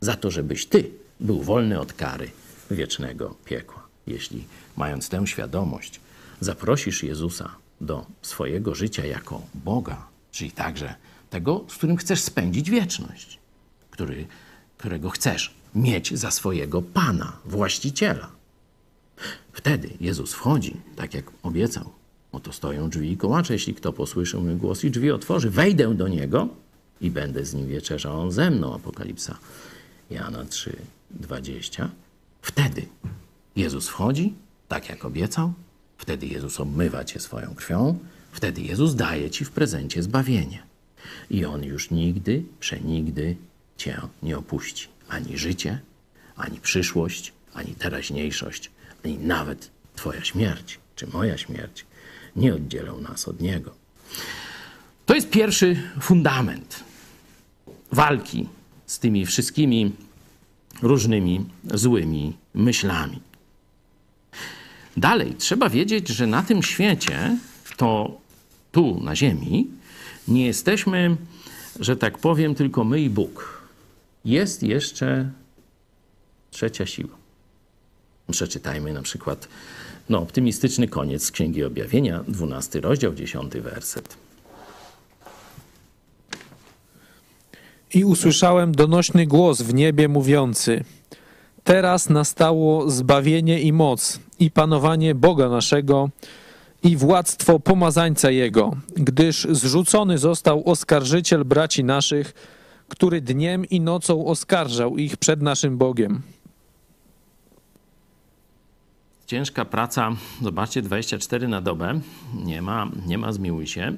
za to, żebyś ty był wolny od kary wiecznego piekła. Jeśli mając tę świadomość, zaprosisz Jezusa do swojego życia jako Boga, czyli także tego, z którym chcesz spędzić wieczność, który, którego chcesz mieć za swojego Pana, właściciela. Wtedy Jezus wchodzi, tak jak obiecał. Oto stoją drzwi i kołacze. Jeśli kto posłyszy mój głos i drzwi otworzy, wejdę do niego i będę z nim wieczerzał, on ze mną. Apokalipsa Jana 3, 20. Wtedy Jezus wchodzi, tak jak obiecał. Wtedy Jezus obmywa cię swoją krwią. Wtedy Jezus daje ci w prezencie zbawienie. I On już nigdy, przenigdy cię nie opuści. Ani życie, ani przyszłość, ani teraźniejszość, ani nawet Twoja śmierć, czy moja śmierć nie oddzielą nas od Niego. To jest pierwszy fundament walki z tymi wszystkimi różnymi złymi myślami. Dalej, trzeba wiedzieć, że na tym świecie, to tu na Ziemi, nie jesteśmy, że tak powiem, tylko my i Bóg. Jest jeszcze trzecia siła. Przeczytajmy na przykład no, optymistyczny koniec Księgi Objawienia, 12 rozdział, 10 werset. I usłyszałem donośny głos w niebie mówiący: Teraz nastało zbawienie i moc, i panowanie Boga naszego, i władztwo pomazańca Jego, gdyż zrzucony został oskarżyciel braci naszych, który dniem i nocą oskarżał ich przed naszym Bogiem. Ciężka praca, zobaczcie, 24 na dobę, nie ma, nie ma zmiłuj się.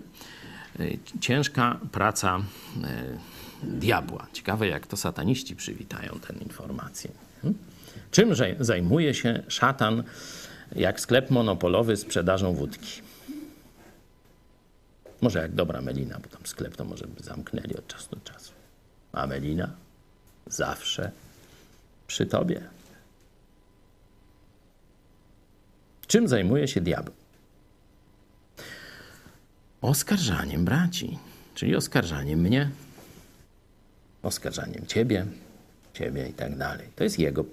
Y, Ciężka praca y, diabła. Ciekawe, jak to sataniści przywitają tę informację. Hmm? Czym zaj- zajmuje się szatan, jak sklep monopolowy sprzedażą wódki? Może jak dobra Melina, bo tam sklep to może by zamknęli od czasu do czasu. A Melina zawsze przy tobie. Czym zajmuje się diabeł? Oskarżaniem braci, czyli oskarżaniem mnie, oskarżaniem ciebie, ciebie i tak dalej. To jest jego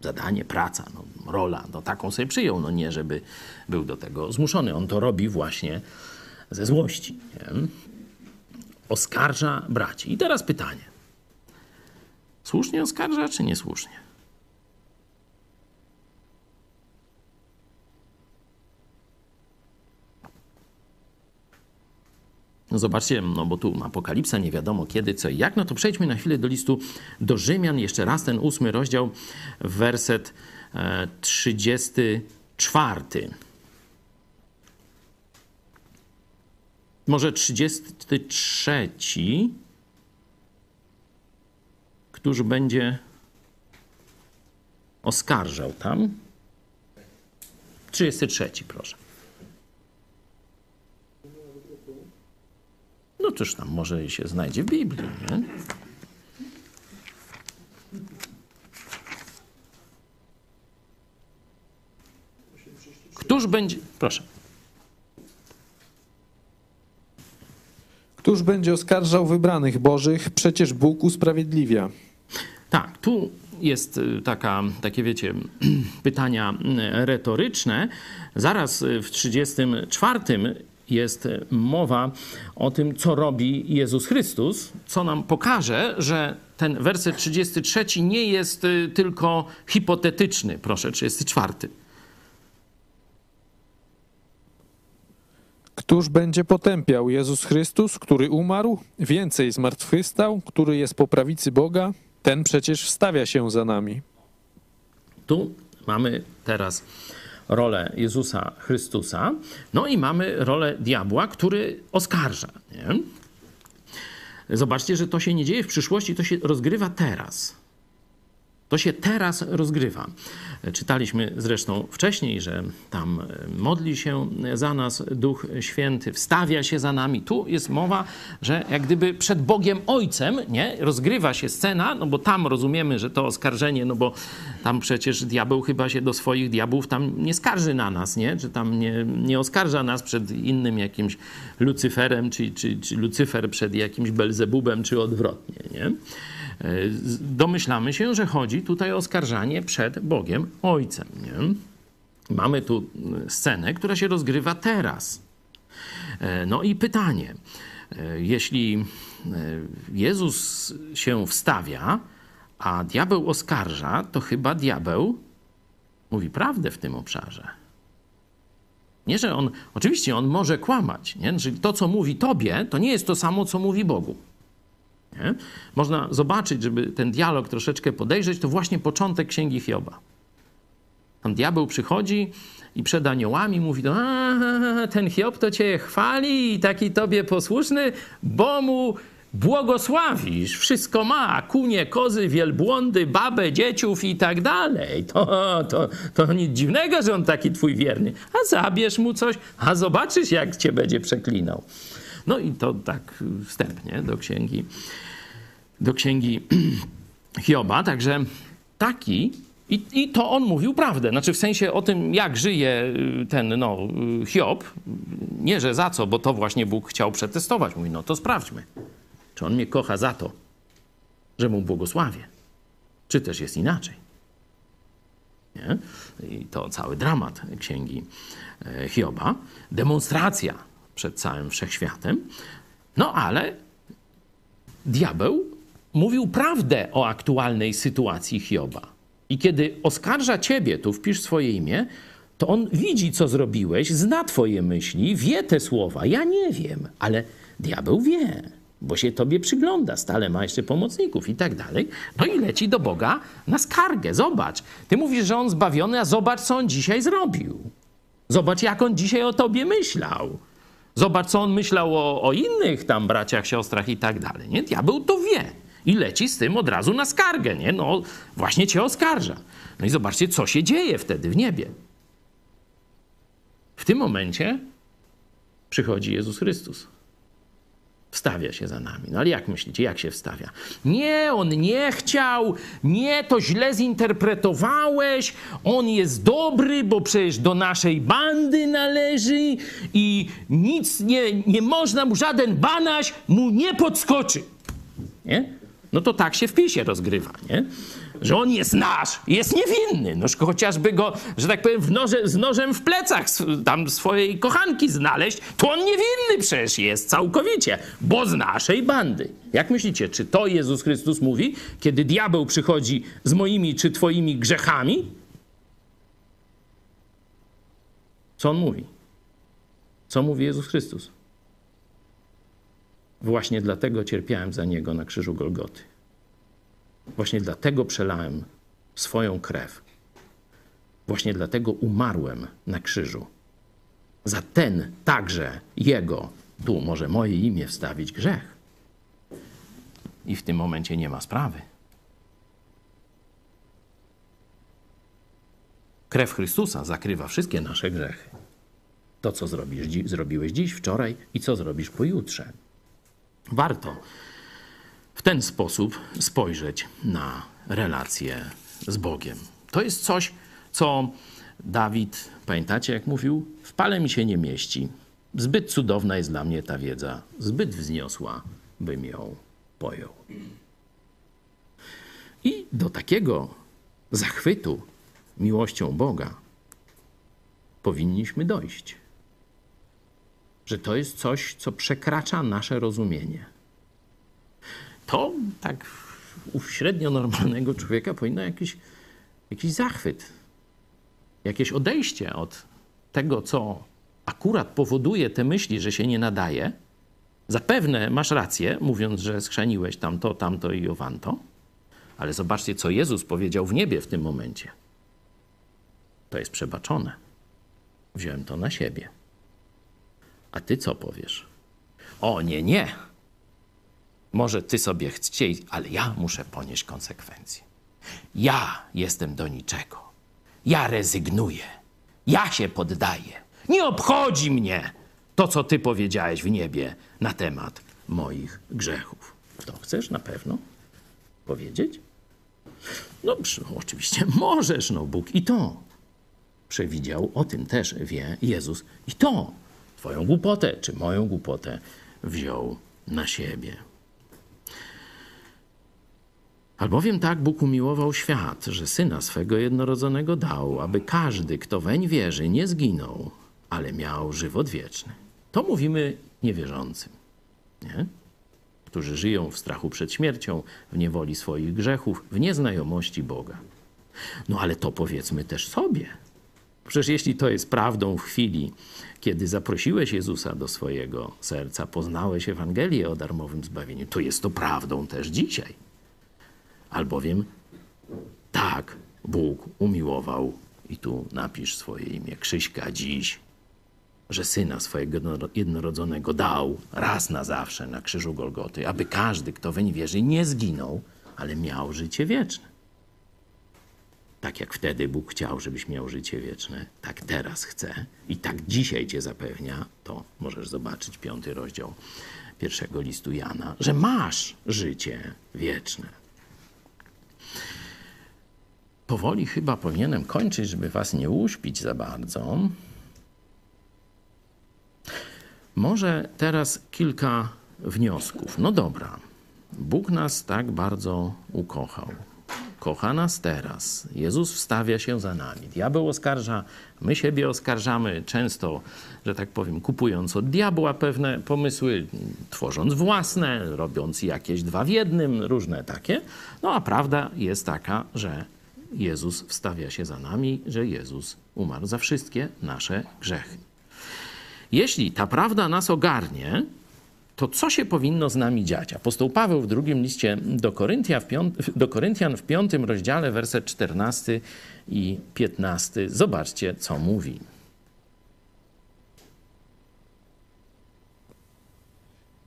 zadanie, praca, no, rola. No, taką sobie przyjął, no nie, żeby był do tego zmuszony. On to robi właśnie ze złości. Nie? Oskarża braci. I teraz pytanie. Słusznie oskarża, czy niesłusznie? No zobaczcie, no bo tu apokalipsa, nie wiadomo kiedy, co i jak. No to przejdźmy na chwilę do listu do Rzymian. Jeszcze raz ten ósmy rozdział, werset e, 34. Może 33. Któż będzie oskarżał tam? 33, proszę. No cóż tam może się znajdzie w Biblii, nie? Któż będzie... Proszę. Któż będzie oskarżał wybranych Bożych? Przecież Bóg usprawiedliwia. Tak, tu jest y, taka, takie wiecie, pytania y, retoryczne. Zaraz y, w 34 jest mowa o tym, co robi Jezus Chrystus, co nam pokaże, że ten werset 33 nie jest y, tylko hipotetyczny. Proszę, 34. Któż będzie potępiał? Jezus Chrystus, który umarł, więcej zmartwychwstał, który jest po prawicy Boga, ten przecież wstawia się za nami. Tu mamy teraz rolę Jezusa Chrystusa, no i mamy rolę diabła, który oskarża. Nie? Zobaczcie, że to się nie dzieje w przyszłości, to się rozgrywa teraz. To się teraz rozgrywa. Czytaliśmy zresztą wcześniej, że tam modli się za nas Duch Święty, wstawia się za nami. Tu jest mowa, że jak gdyby przed Bogiem Ojcem nie, rozgrywa się scena, no bo tam rozumiemy, że to oskarżenie, no bo tam przecież diabeł chyba się do swoich diabłów tam nie skarży na nas, nie? czy tam nie, nie oskarża nas przed innym jakimś Lucyferem, czy, czy, czy Lucyfer przed jakimś Belzebubem, czy odwrotnie. Nie? Domyślamy się, że chodzi tutaj o oskarżanie przed Bogiem Ojcem. Nie? Mamy tu scenę, która się rozgrywa teraz. No i pytanie, jeśli Jezus się wstawia, a diabeł oskarża, to chyba diabeł mówi prawdę w tym obszarze. Nie, że on, oczywiście on może kłamać, nie? Że to, co mówi tobie, to nie jest to samo, co mówi Bogu. Nie? Można zobaczyć, żeby ten dialog troszeczkę podejrzeć, to właśnie początek księgi Hioba. Tam diabeł przychodzi i przed aniołami mówi: A, ten Hiob to cię chwali i taki tobie posłuszny, bo mu błogosławisz, wszystko ma, kunie, kozy, wielbłądy, babę, dzieciów i tak dalej. To, to, to nic dziwnego, że on taki twój wierny. A zabierz mu coś, a zobaczysz, jak cię będzie przeklinał. No i to tak wstępnie do księgi, do księgi Hioba. Także taki, i, i to on mówił prawdę. Znaczy w sensie o tym, jak żyje y, ten no, y, Hiob. Nie, że za co, bo to właśnie Bóg chciał przetestować. Mówi, no to sprawdźmy, czy on mnie kocha za to, że mu błogosławię, czy też jest inaczej. Nie? I to cały dramat księgi e, Hioba. Demonstracja przed całym wszechświatem. No ale diabeł mówił prawdę o aktualnej sytuacji Hioba. I kiedy oskarża ciebie, tu wpisz swoje imię, to on widzi, co zrobiłeś, zna twoje myśli, wie te słowa. Ja nie wiem, ale diabeł wie, bo się tobie przygląda, stale ma jeszcze pomocników i tak dalej. No i leci do Boga na skargę. Zobacz, ty mówisz, że on zbawiony, a zobacz, co on dzisiaj zrobił. Zobacz, jak on dzisiaj o tobie myślał. Zobacz, co on myślał o, o innych tam braciach, siostrach i tak dalej. Nie? Diabeł to wie i leci z tym od razu na skargę. Nie? No, właśnie cię oskarża. No i zobaczcie, co się dzieje wtedy w niebie. W tym momencie przychodzi Jezus Chrystus. Wstawia się za nami. No ale jak myślicie, jak się wstawia? Nie, on nie chciał, nie, to źle zinterpretowałeś, on jest dobry, bo przecież do naszej bandy należy i nic nie, nie można mu, żaden banaś mu nie podskoczy. Nie? No to tak się w PiSie rozgrywa, nie? Że on jest nasz, jest niewinny. Noż chociażby go, że tak powiem, noże, z nożem w plecach tam swojej kochanki znaleźć, to on niewinny przecież jest całkowicie, bo z naszej bandy. Jak myślicie, czy to Jezus Chrystus mówi, kiedy diabeł przychodzi z moimi czy twoimi grzechami? Co on mówi? Co mówi Jezus Chrystus? Właśnie dlatego cierpiałem za niego na krzyżu Golgoty. Właśnie dlatego przelałem swoją krew. Właśnie dlatego umarłem na krzyżu. Za ten także jego, tu może moje imię wstawić grzech. I w tym momencie nie ma sprawy. Krew Chrystusa zakrywa wszystkie nasze grzechy. To, co zrobisz, zrobiłeś dziś, wczoraj i co zrobisz pojutrze. Warto w ten sposób spojrzeć na relacje z Bogiem. To jest coś, co Dawid, pamiętacie, jak mówił? W pale mi się nie mieści. Zbyt cudowna jest dla mnie ta wiedza, zbyt wzniosła, bym ją pojął. I do takiego zachwytu miłością Boga powinniśmy dojść. Że to jest coś, co przekracza nasze rozumienie. To tak u średnio normalnego człowieka powinno jakiś, jakiś zachwyt, jakieś odejście od tego, co akurat powoduje te myśli, że się nie nadaje. Zapewne masz rację, mówiąc, że schrzaniłeś tamto, tamto i owanto, ale zobaczcie, co Jezus powiedział w niebie w tym momencie. To jest przebaczone. Wziąłem to na siebie. A ty co powiesz? O nie, nie. Może ty sobie chciej, ale ja muszę ponieść konsekwencje. Ja jestem do niczego. Ja rezygnuję. Ja się poddaję. Nie obchodzi mnie to, co ty powiedziałeś w niebie na temat moich grzechów. To chcesz na pewno powiedzieć? No, przy- oczywiście możesz, no Bóg i to przewidział, o tym też wie Jezus. I to twoją głupotę, czy moją głupotę wziął na siebie. Albowiem tak Bóg umiłował świat, że Syna swego jednorodzonego dał, aby każdy, kto weń wierzy, nie zginął, ale miał żywot wieczny. To mówimy niewierzącym, nie? którzy żyją w strachu przed śmiercią, w niewoli swoich grzechów, w nieznajomości Boga. No ale to powiedzmy też sobie. Przecież jeśli to jest prawdą w chwili, kiedy zaprosiłeś Jezusa do swojego serca, poznałeś Ewangelię o darmowym zbawieniu, to jest to prawdą też dzisiaj. Albowiem tak Bóg umiłował, i tu napisz swoje imię, Krzyśka dziś, że syna swojego jedno- jednorodzonego dał raz na zawsze na krzyżu Golgoty, aby każdy, kto weń wierzy, nie zginął, ale miał życie wieczne. Tak jak wtedy Bóg chciał, żebyś miał życie wieczne, tak teraz chce i tak dzisiaj cię zapewnia, to możesz zobaczyć piąty rozdział pierwszego listu Jana, że masz życie wieczne. Powoli chyba powinienem kończyć, żeby was nie uśpić za bardzo. Może teraz kilka wniosków. No dobra, Bóg nas tak bardzo ukochał. Kocha nas teraz. Jezus wstawia się za nami. Diabeł oskarża, my siebie oskarżamy, często, że tak powiem, kupując od diabła pewne pomysły, tworząc własne, robiąc jakieś dwa w jednym, różne takie. No a prawda jest taka, że Jezus wstawia się za nami, że Jezus umarł za wszystkie nasze grzechy. Jeśli ta prawda nas ogarnie, to co się powinno z nami dziać? Apostoł Paweł w drugim liście do, Koryntia w piąt, do Koryntian w piątym rozdziale, werset 14 i 15. Zobaczcie, co mówi.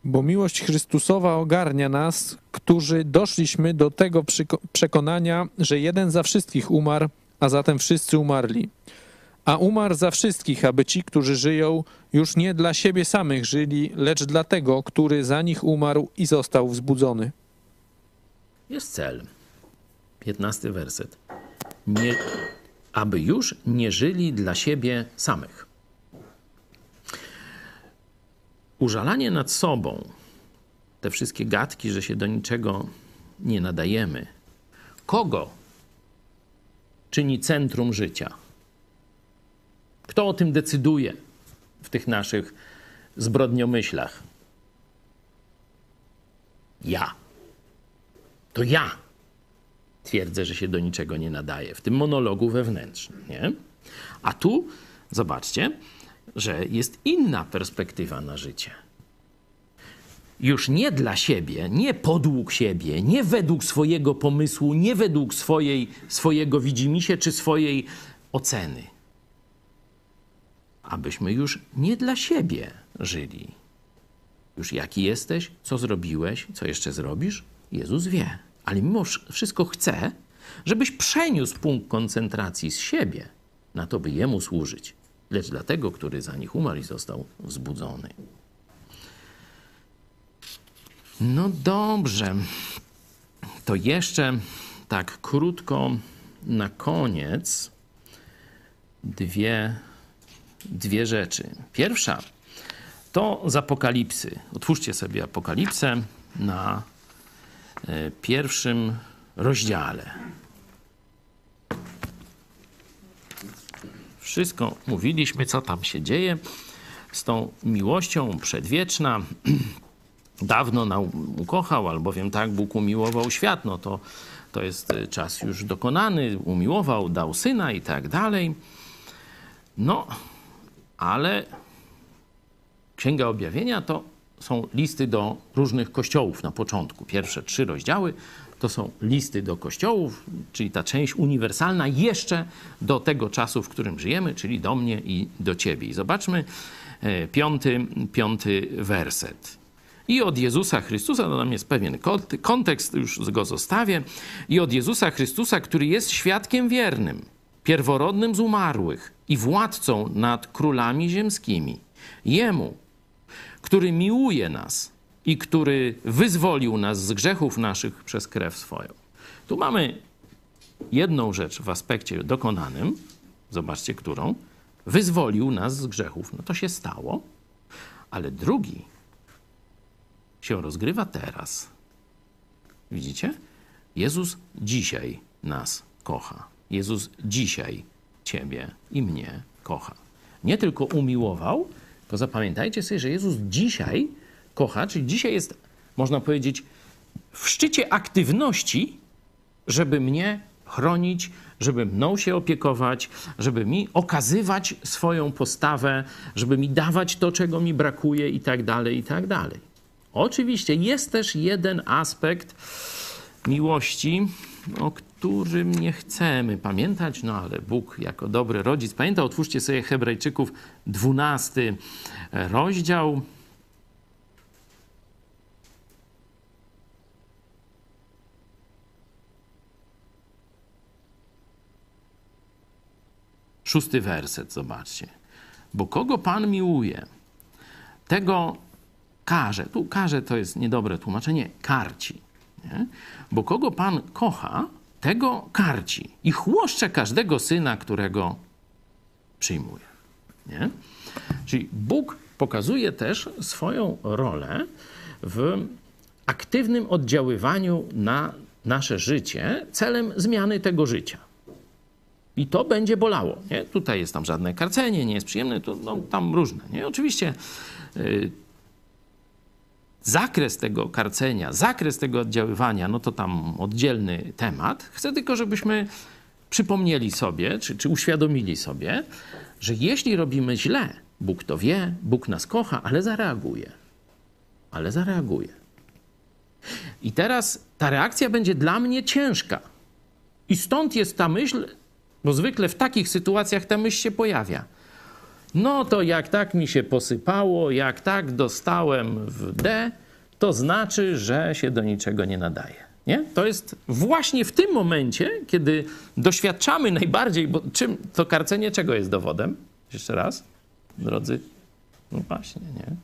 Bo miłość Chrystusowa ogarnia nas, którzy doszliśmy do tego przekonania, że jeden za wszystkich umarł, a zatem wszyscy umarli. A umarł za wszystkich, aby ci, którzy żyją, już nie dla siebie samych żyli, lecz dla tego, który za nich umarł i został wzbudzony. Jest cel. 15 werset. Nie, aby już nie żyli dla siebie samych. Użalanie nad sobą, te wszystkie gadki, że się do niczego nie nadajemy, kogo czyni centrum życia? Kto o tym decyduje w tych naszych zbrodniomyślach? Ja. To ja twierdzę, że się do niczego nie nadaje w tym monologu wewnętrznym. Nie? A tu zobaczcie, że jest inna perspektywa na życie. już nie dla siebie, nie podług siebie, nie według swojego pomysłu, nie według swojej, swojego widzimisię czy swojej oceny. Abyśmy już nie dla siebie żyli. Już jaki jesteś, co zrobiłeś, co jeszcze zrobisz, Jezus wie. Ale mimo wszystko chce, żebyś przeniósł punkt koncentracji z siebie na to, by Jemu służyć, lecz dla tego, który za nich umarł i został wzbudzony. No dobrze. To jeszcze tak krótko na koniec dwie, dwie rzeczy. Pierwsza to z Apokalipsy. Otwórzcie sobie Apokalipsę na e, pierwszym rozdziale. Wszystko mówiliśmy, co tam się dzieje z tą miłością przedwieczna. Dawno nam ukochał, albowiem tak Bóg umiłował świat, no to, to jest czas już dokonany, umiłował, dał syna i tak dalej. No, ale Księga Objawienia to są listy do różnych kościołów na początku. Pierwsze trzy rozdziały to są listy do kościołów, czyli ta część uniwersalna jeszcze do tego czasu, w którym żyjemy, czyli do mnie i do ciebie. I zobaczmy e, piąty, piąty werset. I od Jezusa Chrystusa, to tam jest pewien kontekst, już go zostawię. I od Jezusa Chrystusa, który jest świadkiem wiernym, pierworodnym z umarłych i władcą nad królami ziemskimi. Jemu, który miłuje nas i który wyzwolił nas z grzechów naszych przez krew swoją. Tu mamy jedną rzecz w aspekcie dokonanym, zobaczcie którą, wyzwolił nas z grzechów. No to się stało, ale drugi się rozgrywa teraz. Widzicie? Jezus dzisiaj nas kocha. Jezus dzisiaj ciebie i mnie kocha. Nie tylko umiłował, to zapamiętajcie sobie, że Jezus dzisiaj kocha, czyli dzisiaj jest, można powiedzieć, w szczycie aktywności, żeby mnie chronić, żeby mną się opiekować, żeby mi okazywać swoją postawę, żeby mi dawać to, czego mi brakuje i tak dalej, i tak dalej. Oczywiście jest też jeden aspekt miłości, o którym nie chcemy pamiętać, no ale Bóg jako dobry rodzic pamięta. Otwórzcie sobie Hebrajczyków 12 rozdział. Szósty werset, zobaczcie. Bo kogo Pan miłuje, tego karze. Tu karze to jest niedobre tłumaczenie, karci. Nie? Bo kogo Pan kocha, tego karci i chłoszcze każdego syna, którego przyjmuje. Nie? Czyli Bóg pokazuje też swoją rolę w aktywnym oddziaływaniu na nasze życie celem zmiany tego życia. I to będzie bolało. Nie? Tutaj jest tam żadne karcenie, nie jest przyjemne, to no, tam różne. Nie? Oczywiście y, zakres tego karcenia, zakres tego oddziaływania, no to tam oddzielny temat. Chcę tylko, żebyśmy przypomnieli sobie, czy, czy uświadomili sobie, że jeśli robimy źle, Bóg to wie, Bóg nas kocha, ale zareaguje. Ale zareaguje. I teraz ta reakcja będzie dla mnie ciężka. I stąd jest ta myśl, bo zwykle w takich sytuacjach ta myśl się pojawia. No to jak tak mi się posypało, jak tak dostałem w D, to znaczy, że się do niczego nie nadaje. Nie? To jest właśnie w tym momencie, kiedy doświadczamy najbardziej, bo czym to karcenie czego jest dowodem? Jeszcze raz, drodzy. No właśnie, nie?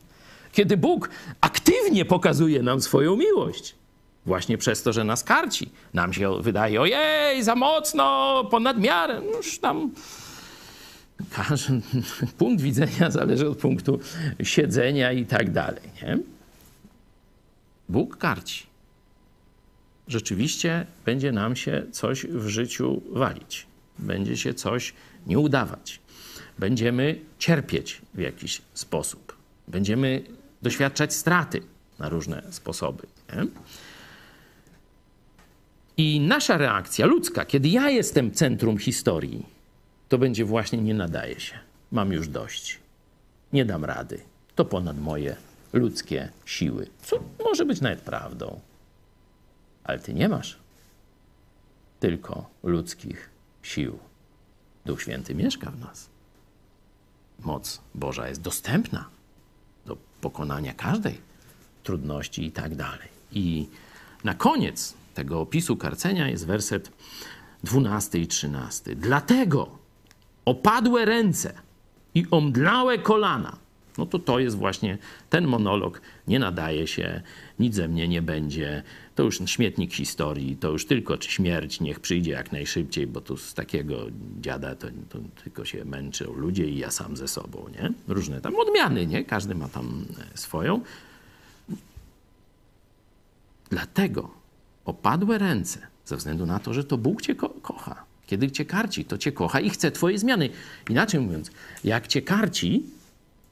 Kiedy Bóg aktywnie pokazuje nam swoją miłość. Właśnie przez to, że nas karci. Nam się wydaje, ojej, za mocno, ponad miarę. No już tam każdy punkt widzenia zależy od punktu siedzenia i tak dalej. Nie? Bóg karci. Rzeczywiście będzie nam się coś w życiu walić. Będzie się coś nie udawać. Będziemy cierpieć w jakiś sposób. Będziemy doświadczać straty na różne sposoby. Nie? I nasza reakcja ludzka, kiedy ja jestem centrum historii, to będzie właśnie nie nadaje się. Mam już dość. Nie dam rady. To ponad moje ludzkie siły. Co może być nawet prawdą. Ale ty nie masz tylko ludzkich sił. Duch Święty mieszka w nas. Moc Boża jest dostępna do pokonania każdej trudności i tak dalej. I na koniec tego opisu karcenia jest werset 12 i 13. Dlatego opadłe ręce i omdlałe kolana. No to to jest właśnie ten monolog. Nie nadaje się, nic ze mnie nie będzie. To już śmietnik historii, to już tylko śmierć niech przyjdzie jak najszybciej, bo tu z takiego dziada to, to tylko się męczą ludzie i ja sam ze sobą, nie? Różne tam odmiany, nie? Każdy ma tam swoją. Dlatego opadłe ręce, ze względu na to, że to Bóg cię ko- kocha. Kiedy cię karci, to cię kocha i chce twojej zmiany. Inaczej mówiąc, jak cię karci,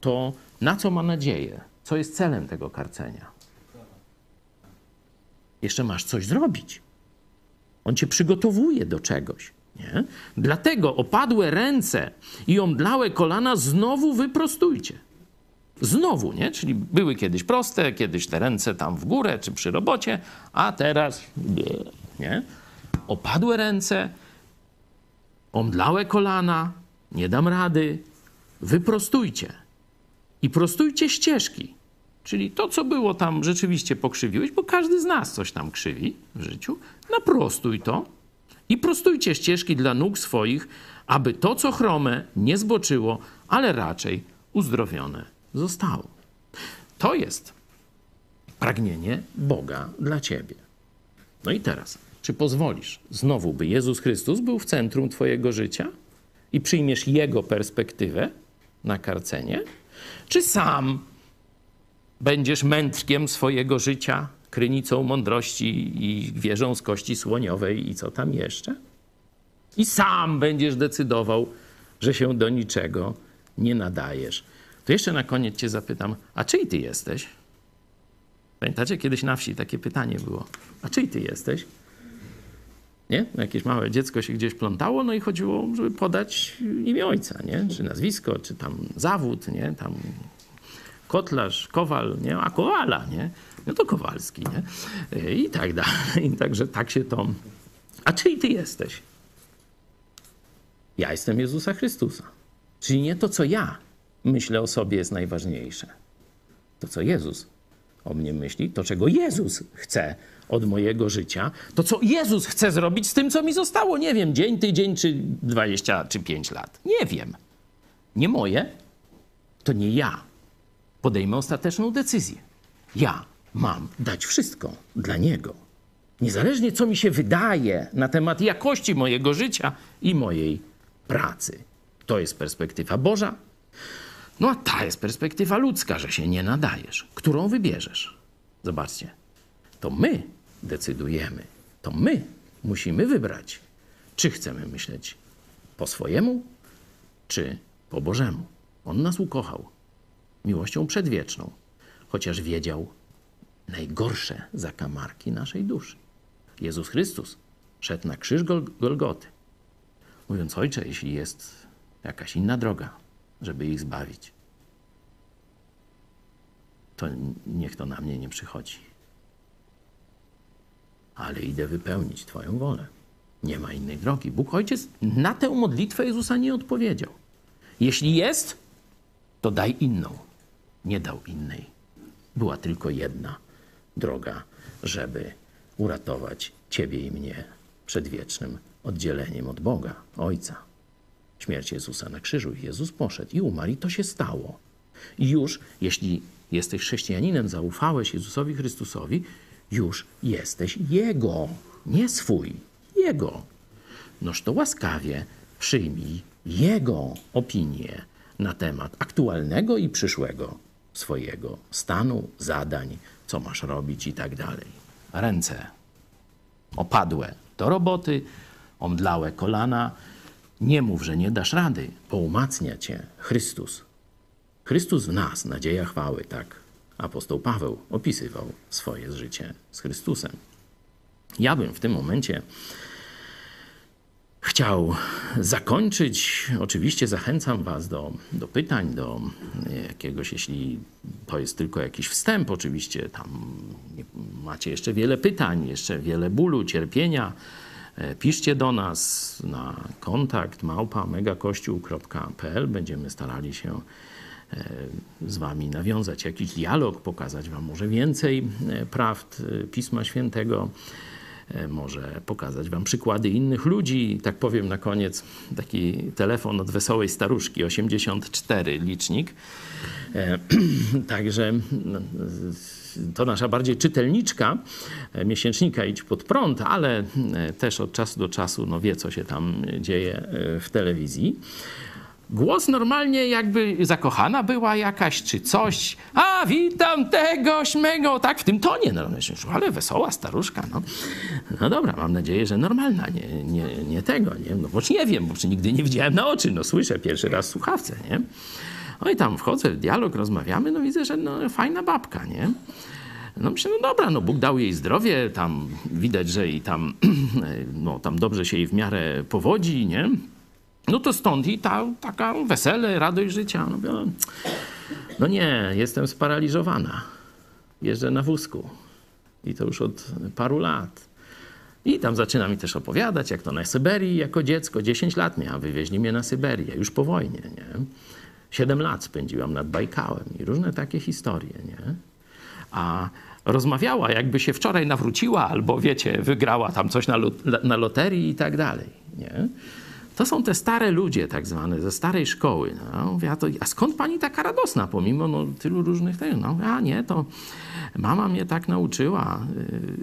to na co ma nadzieję? Co jest celem tego karcenia? Jeszcze masz coś zrobić. On cię przygotowuje do czegoś. Nie? Dlatego opadłe ręce i omdlałe kolana znowu wyprostujcie. Znowu, nie? Czyli były kiedyś proste, kiedyś te ręce tam w górę czy przy robocie, a teraz nie? Opadłe ręce, omdlałe kolana, nie dam rady, wyprostujcie. I prostujcie ścieżki. Czyli to, co było tam, rzeczywiście pokrzywiłeś, bo każdy z nas coś tam krzywi w życiu. Naprostuj to i prostujcie ścieżki dla nóg swoich, aby to, co chrome, nie zboczyło, ale raczej uzdrowione zostało. To jest pragnienie Boga dla ciebie. No i teraz, czy pozwolisz znowu, by Jezus Chrystus był w centrum Twojego życia i przyjmiesz Jego perspektywę na karcenie? Czy sam będziesz mędrkiem swojego życia, krynicą mądrości i wieżą z kości słoniowej i co tam jeszcze? I sam będziesz decydował, że się do niczego nie nadajesz. To jeszcze na koniec Cię zapytam, a czyj Ty jesteś? Pamiętacie, kiedyś na wsi takie pytanie było. A czyj Ty jesteś? Nie? Jakieś małe dziecko się gdzieś plątało, no i chodziło, żeby podać imię ojca, nie? Czy nazwisko, czy tam zawód, nie? Tam kotlarz, kowal, nie? A kowala, nie? No to Kowalski, nie? I tak dalej. I także tak się to... A czyj ty jesteś? Ja jestem Jezusa Chrystusa. Czyli nie to, co ja myślę o sobie jest najważniejsze. To, co Jezus o mnie myśli, to, czego Jezus chce od mojego życia, to, co Jezus chce zrobić z tym, co mi zostało. Nie wiem, dzień, tydzień, czy 20, czy 5 lat. Nie wiem. Nie moje, to nie ja podejmę ostateczną decyzję. Ja mam dać wszystko dla Niego. Niezależnie co mi się wydaje na temat jakości mojego życia i mojej pracy. To jest perspektywa Boża. No a ta jest perspektywa ludzka, że się nie nadajesz. Którą wybierzesz? Zobaczcie. To my decydujemy. To my musimy wybrać, czy chcemy myśleć po swojemu, czy po Bożemu. On nas ukochał miłością przedwieczną, chociaż wiedział najgorsze zakamarki naszej duszy. Jezus Chrystus szedł na krzyż Gol Golgoty, mówiąc: Ojcze, jeśli jest jakaś inna droga, żeby ich zbawić, to niech to na mnie nie przychodzi. Ale idę wypełnić Twoją wolę. Nie ma innej drogi. Bóg Ojciec na tę modlitwę Jezusa nie odpowiedział. Jeśli jest, to daj inną. Nie dał innej. Była tylko jedna droga, żeby uratować Ciebie i mnie przed wiecznym oddzieleniem od Boga, Ojca. Śmierć Jezusa na krzyżu. I Jezus poszedł i umarł, i to się stało. I już, jeśli jesteś chrześcijaninem, zaufałeś Jezusowi Chrystusowi, już jesteś Jego, nie swój, Jego. Noż to łaskawie przyjmij Jego opinię na temat aktualnego i przyszłego swojego stanu, zadań, co masz robić i tak dalej. Ręce opadłe do roboty, omdlałe kolana. Nie mów, że nie dasz rady, bo umacnia cię Chrystus. Chrystus w nas, nadzieja chwały, tak apostoł Paweł opisywał swoje życie z Chrystusem. Ja bym w tym momencie chciał zakończyć. Oczywiście zachęcam Was do, do pytań, do jakiegoś, jeśli to jest tylko jakiś wstęp, oczywiście tam macie jeszcze wiele pytań, jeszcze wiele bólu, cierpienia. E, Piszcie do nas na kontakt małpa megakościół.pl. Będziemy starali się e, z Wami nawiązać jakiś dialog, pokazać Wam może więcej e, prawd Pisma Świętego może pokazać Wam przykłady innych ludzi. Tak powiem na koniec, taki telefon od wesołej staruszki, 84 licznik. Także no, to nasza bardziej czytelniczka e, miesięcznika Idź Pod Prąd, ale e, też od czasu do czasu no, wie, co się tam dzieje e, w telewizji. Głos normalnie jakby zakochana była jakaś, czy coś. A, witam tego, śmego, tak w tym tonie. No, myślę, ale wesoła staruszka, no. No dobra, mam nadzieję, że normalna, nie, nie, nie tego, nie? No bo nie wiem, bo nigdy nie widziałem na oczy, no słyszę pierwszy raz słuchawce, nie? No i tam wchodzę w dialog, rozmawiamy, no widzę, że no, fajna babka, nie? No myślę, no dobra, no Bóg dał jej zdrowie, tam widać, że i tam, no, tam dobrze się jej w miarę powodzi, nie? No to stąd i ta taka wesele, radość życia. No, no nie, jestem sparaliżowana. Jeżdżę na wózku. I to już od paru lat. I tam zaczyna mi też opowiadać, jak to na Syberii jako dziecko, 10 lat miała, wywieźli mnie na Syberię, już po wojnie, nie? 7 lat spędziłam nad Bajkałem i różne takie historie, nie? A rozmawiała, jakby się wczoraj nawróciła, albo wiecie, wygrała tam coś na, lot- na loterii i tak dalej, nie? To są te stare ludzie, tak zwane, ze starej szkoły. No, mówię, a, to, a skąd pani taka radosna, pomimo no, tylu różnych tego? No, a nie, to mama mnie tak nauczyła.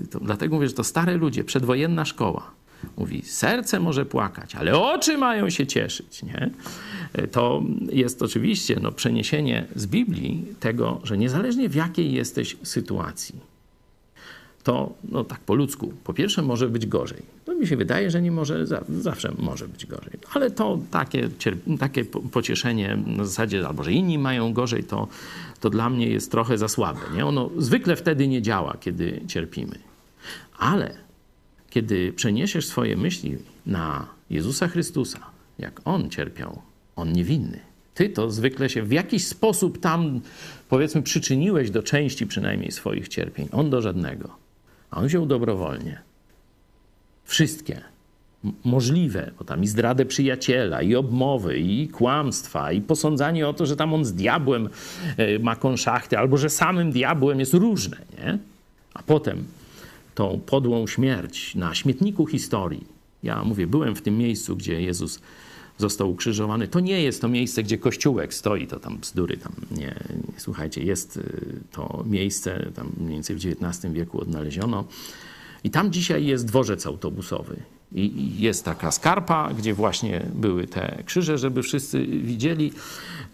Yy, To, dlatego mówię, że to stare ludzie, przedwojenna szkoła. Mówi, serce może płakać, ale oczy mają się cieszyć. Nie? Yy, To jest oczywiście no, przeniesienie z Biblii tego, że niezależnie w jakiej jesteś sytuacji, to no tak po ludzku, po pierwsze może być gorzej. To mi się wydaje, że nie może, za- zawsze może być gorzej. Ale to takie, takie po- pocieszenie na zasadzie, albo że inni mają gorzej, to, to dla mnie jest trochę za słabe. Nie? Ono zwykle wtedy nie działa, kiedy cierpimy. Ale kiedy przeniesiesz swoje myśli na Jezusa Chrystusa, jak On cierpiał, On niewinny, ty to zwykle się w jakiś sposób tam, powiedzmy, przyczyniłeś do części przynajmniej swoich cierpień. On do żadnego. A on wziął dobrowolnie. Wszystkie możliwe, bo tam i zdradę przyjaciela, i obmowy, i kłamstwa, i posądzanie o to, że tam on z diabłem e, ma konszachty, albo że samym diabłem jest różne, nie? A potem tą podłą śmierć na śmietniku historii. Ja mówię, byłem w tym miejscu, gdzie Jezus został ukrzyżowany. To nie jest to miejsce, gdzie kościółek stoi, to tam bzdury, tam nie, nie słuchajcie, jest y, to miejsce, tam mniej więcej w XIX wieku odnaleziono. I tam dzisiaj jest dworzec autobusowy. I jest taka skarpa, gdzie właśnie były te krzyże, żeby wszyscy widzieli.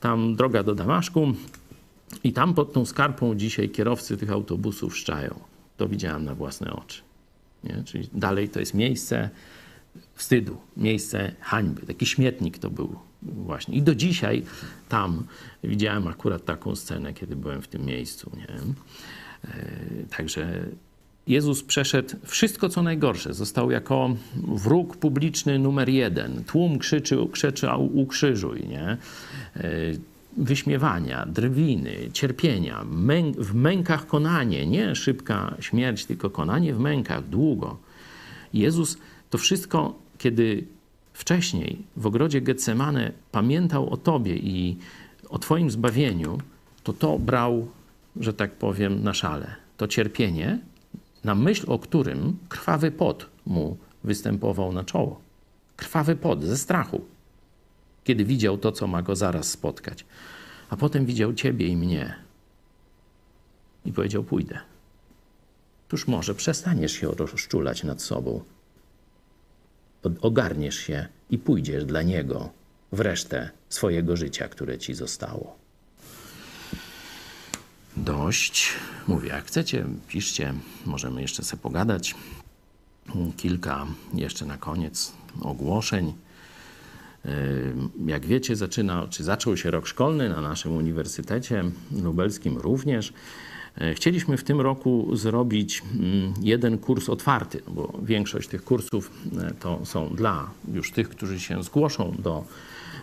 Tam droga do Damaszku. I tam pod tą skarpą dzisiaj kierowcy tych autobusów szczają. To widziałem na własne oczy. Nie? Czyli dalej to jest miejsce wstydu, miejsce hańby. Taki śmietnik to był właśnie. I do dzisiaj tam widziałem akurat taką scenę, kiedy byłem w tym miejscu. Nie? E, Także Jezus przeszedł wszystko, co najgorsze. Został jako wróg publiczny numer jeden. Tłum krzyczył, krzyczał ukrzyżuj, nie? Wyśmiewania, drwiny, cierpienia, w mękach konanie, nie szybka śmierć, tylko konanie w mękach, długo. Jezus to wszystko, kiedy wcześniej w ogrodzie Getsemane pamiętał o Tobie i o Twoim zbawieniu, to to brał, że tak powiem, na szale. To cierpienie, na myśl o którym krwawy pot mu występował na czoło. Krwawy pot ze strachu, kiedy widział to, co ma go zaraz spotkać. A potem widział Ciebie i mnie. I powiedział: Pójdę. Tuż może przestaniesz się rozczulać nad sobą. Ogarniesz się i pójdziesz dla Niego w resztę swojego życia, które Ci zostało. Dość. Mówię, jak chcecie, piszcie, możemy jeszcze sobie pogadać. Kilka jeszcze na koniec ogłoszeń. Jak wiecie, zaczyna, czy zaczął się rok szkolny na naszym Uniwersytecie Lubelskim również. E, Chcieliśmy w tym roku zrobić mm, jeden kurs otwarty, no bo większość tych kursów e, to są dla już tych, którzy się zgłoszą do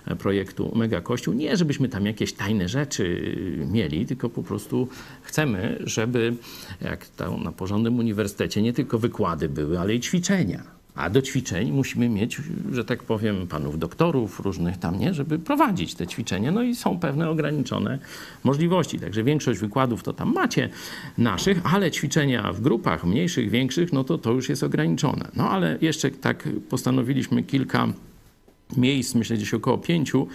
e, projektu Mega Kościół. Nie, żebyśmy tam jakieś tajne rzeczy mieli, tylko po prostu chcemy, żeby jak tam na porządnym uniwersytecie nie tylko wykłady były, ale i ćwiczenia. A do ćwiczeń musimy mieć, że tak powiem, panów doktorów różnych tam, nie, żeby prowadzić te ćwiczenia. No i są pewne ograniczone możliwości. Także większość wykładów to tam macie naszych, ale ćwiczenia w grupach mniejszych, większych, no to to już jest ograniczone. No ale jeszcze tak postanowiliśmy kilka miejsc, myślę gdzieś około pięciu,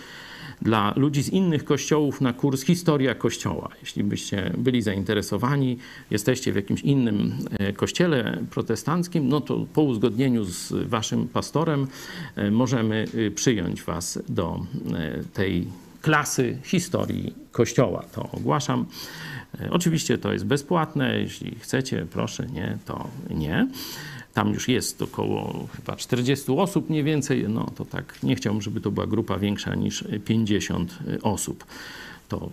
dla ludzi z innych kościołów na kurs Historia Kościoła. Jeśli byście byli zainteresowani, jesteście w jakimś innym e, kościele protestanckim, no to po uzgodnieniu z waszym pastorem e, możemy e, przyjąć was do e, tej klasy historii Kościoła. To ogłaszam. Oczywiście to jest bezpłatne. Jeśli chcecie, proszę, nie, to nie. Tam już jest około chyba 40 osób mniej więcej. No to tak nie chciałbym, żeby to była grupa większa niż 50 osób. To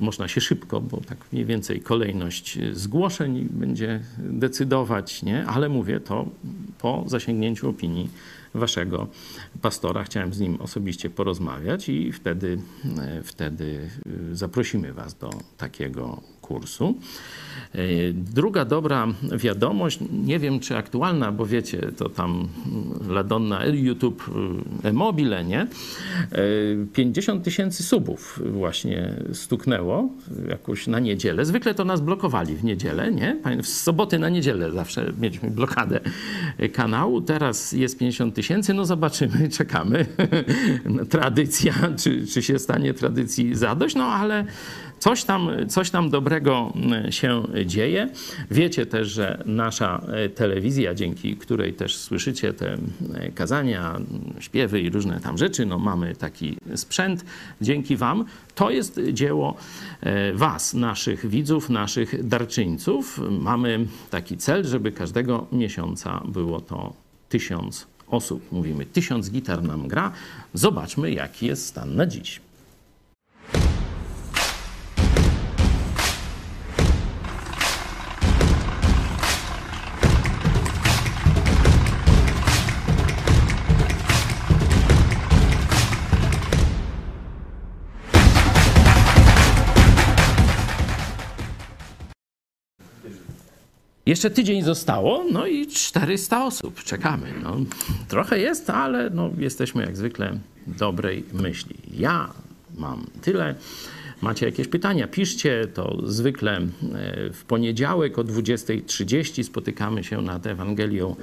można się szybko, bo tak mniej więcej kolejność zgłoszeń będzie decydować, nie? Ale mówię to po zasięgnięciu opinii waszego pastora. Chciałem z nim osobiście porozmawiać i wtedy, e, wtedy zaprosimy was do takiego kursu. E, Druga dobra wiadomość, nie wiem czy aktualna, bo wiecie, to tam Ladonna, YouTube, y, e-mobile, nie? E, 50 tysięcy subów właśnie stuknęło jakoś na niedzielę. Zwykle to nas blokowali w niedzielę, nie? W soboty na niedzielę zawsze mieliśmy blokadę kanału. Teraz jest 50 tysięcy, no zobaczymy, czekamy. Tradycja, czy, czy się stanie tradycji zadość, no ale Coś tam, coś tam dobrego mm, się dzieje. Wiecie też, że nasza e, telewizja, dzięki której też słyszycie te e, kazania, m, śpiewy i różne tam rzeczy, no mamy taki sprzęt dzięki Wam. To jest dzieło e, Was, naszych widzów, naszych darczyńców. Mamy taki cel, żeby każdego miesiąca było to tysiąc osób. Mówimy, tysiąc gitar nam gra. Zobaczmy, jaki jest stan na dziś. Jeszcze tydzień zostało, no i 400 osób. Czekamy. No, trochę jest, ale no, jesteśmy jak zwykle dobrej myśli. Ja mam tyle. Macie jakieś pytania? Piszcie. To zwykle e, w poniedziałek o 20.30 spotykamy się nad Ewangelią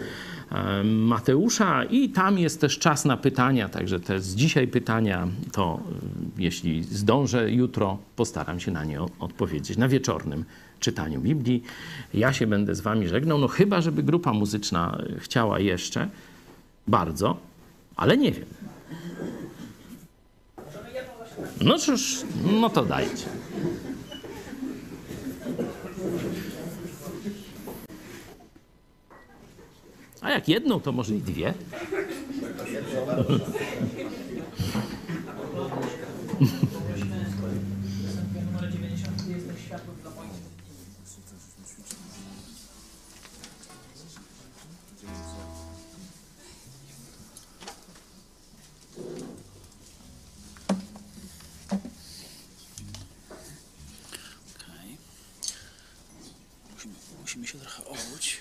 e, Mateusza i tam jest też czas na pytania, także te z dzisiaj pytania, to e, jeśli zdążę jutro, postaram się na nie odpowiedzieć na wieczornym czytaniu Biblii. Ja się będę z wami żegnał, no chyba, żeby grupa muzyczna e, chciała jeszcze, bardzo, ale nie wiem. No cóż, no to dajcie. A jak jedną, to może i dwie. się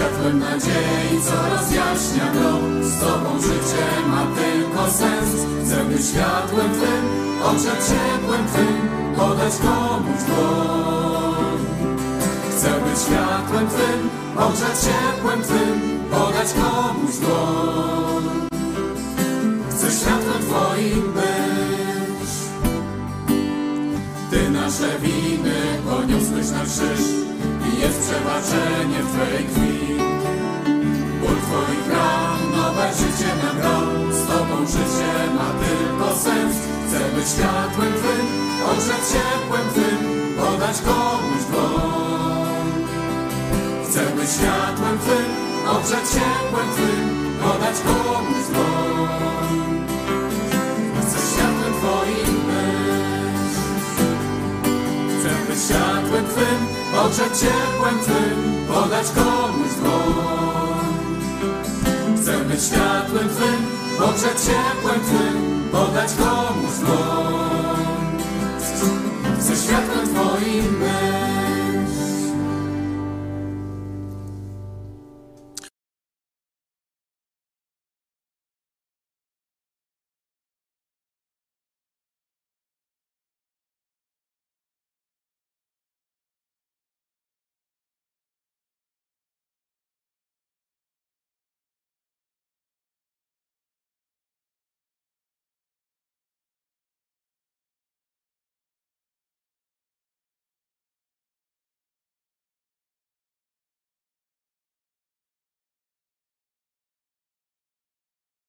światłem nadziei, co rozjaśnia drog. Z Tobą życie ma tylko sens, chcę być światłem Twym, oczem ciepłem Twym, podać komuś dłoń. Chcę być światłem Twym, oczem ciepłem Twym, podać komuś dłoń. Chcę światłem Twoim być, Ty nasze winy poniósłeś na krzyż jest przebaczenie w Twej krwi. Twoich ran, nowe życie nam dał. Z Tobą życie ma tylko sens. Chcę być światłem Twym, ogrzeć ciepłem Twym, podać komuś dłoń. Chcę być światłem Twym, ogrzeć ciepłem Twym, podać komuś dłoń. Chcę światłem Twoim być. Chcę być światłem Twym, ogrzeć ciepłem Twym, podać komuś dłoń. Światłem Twym, ogrzeć ciepłem Twym, podać komuś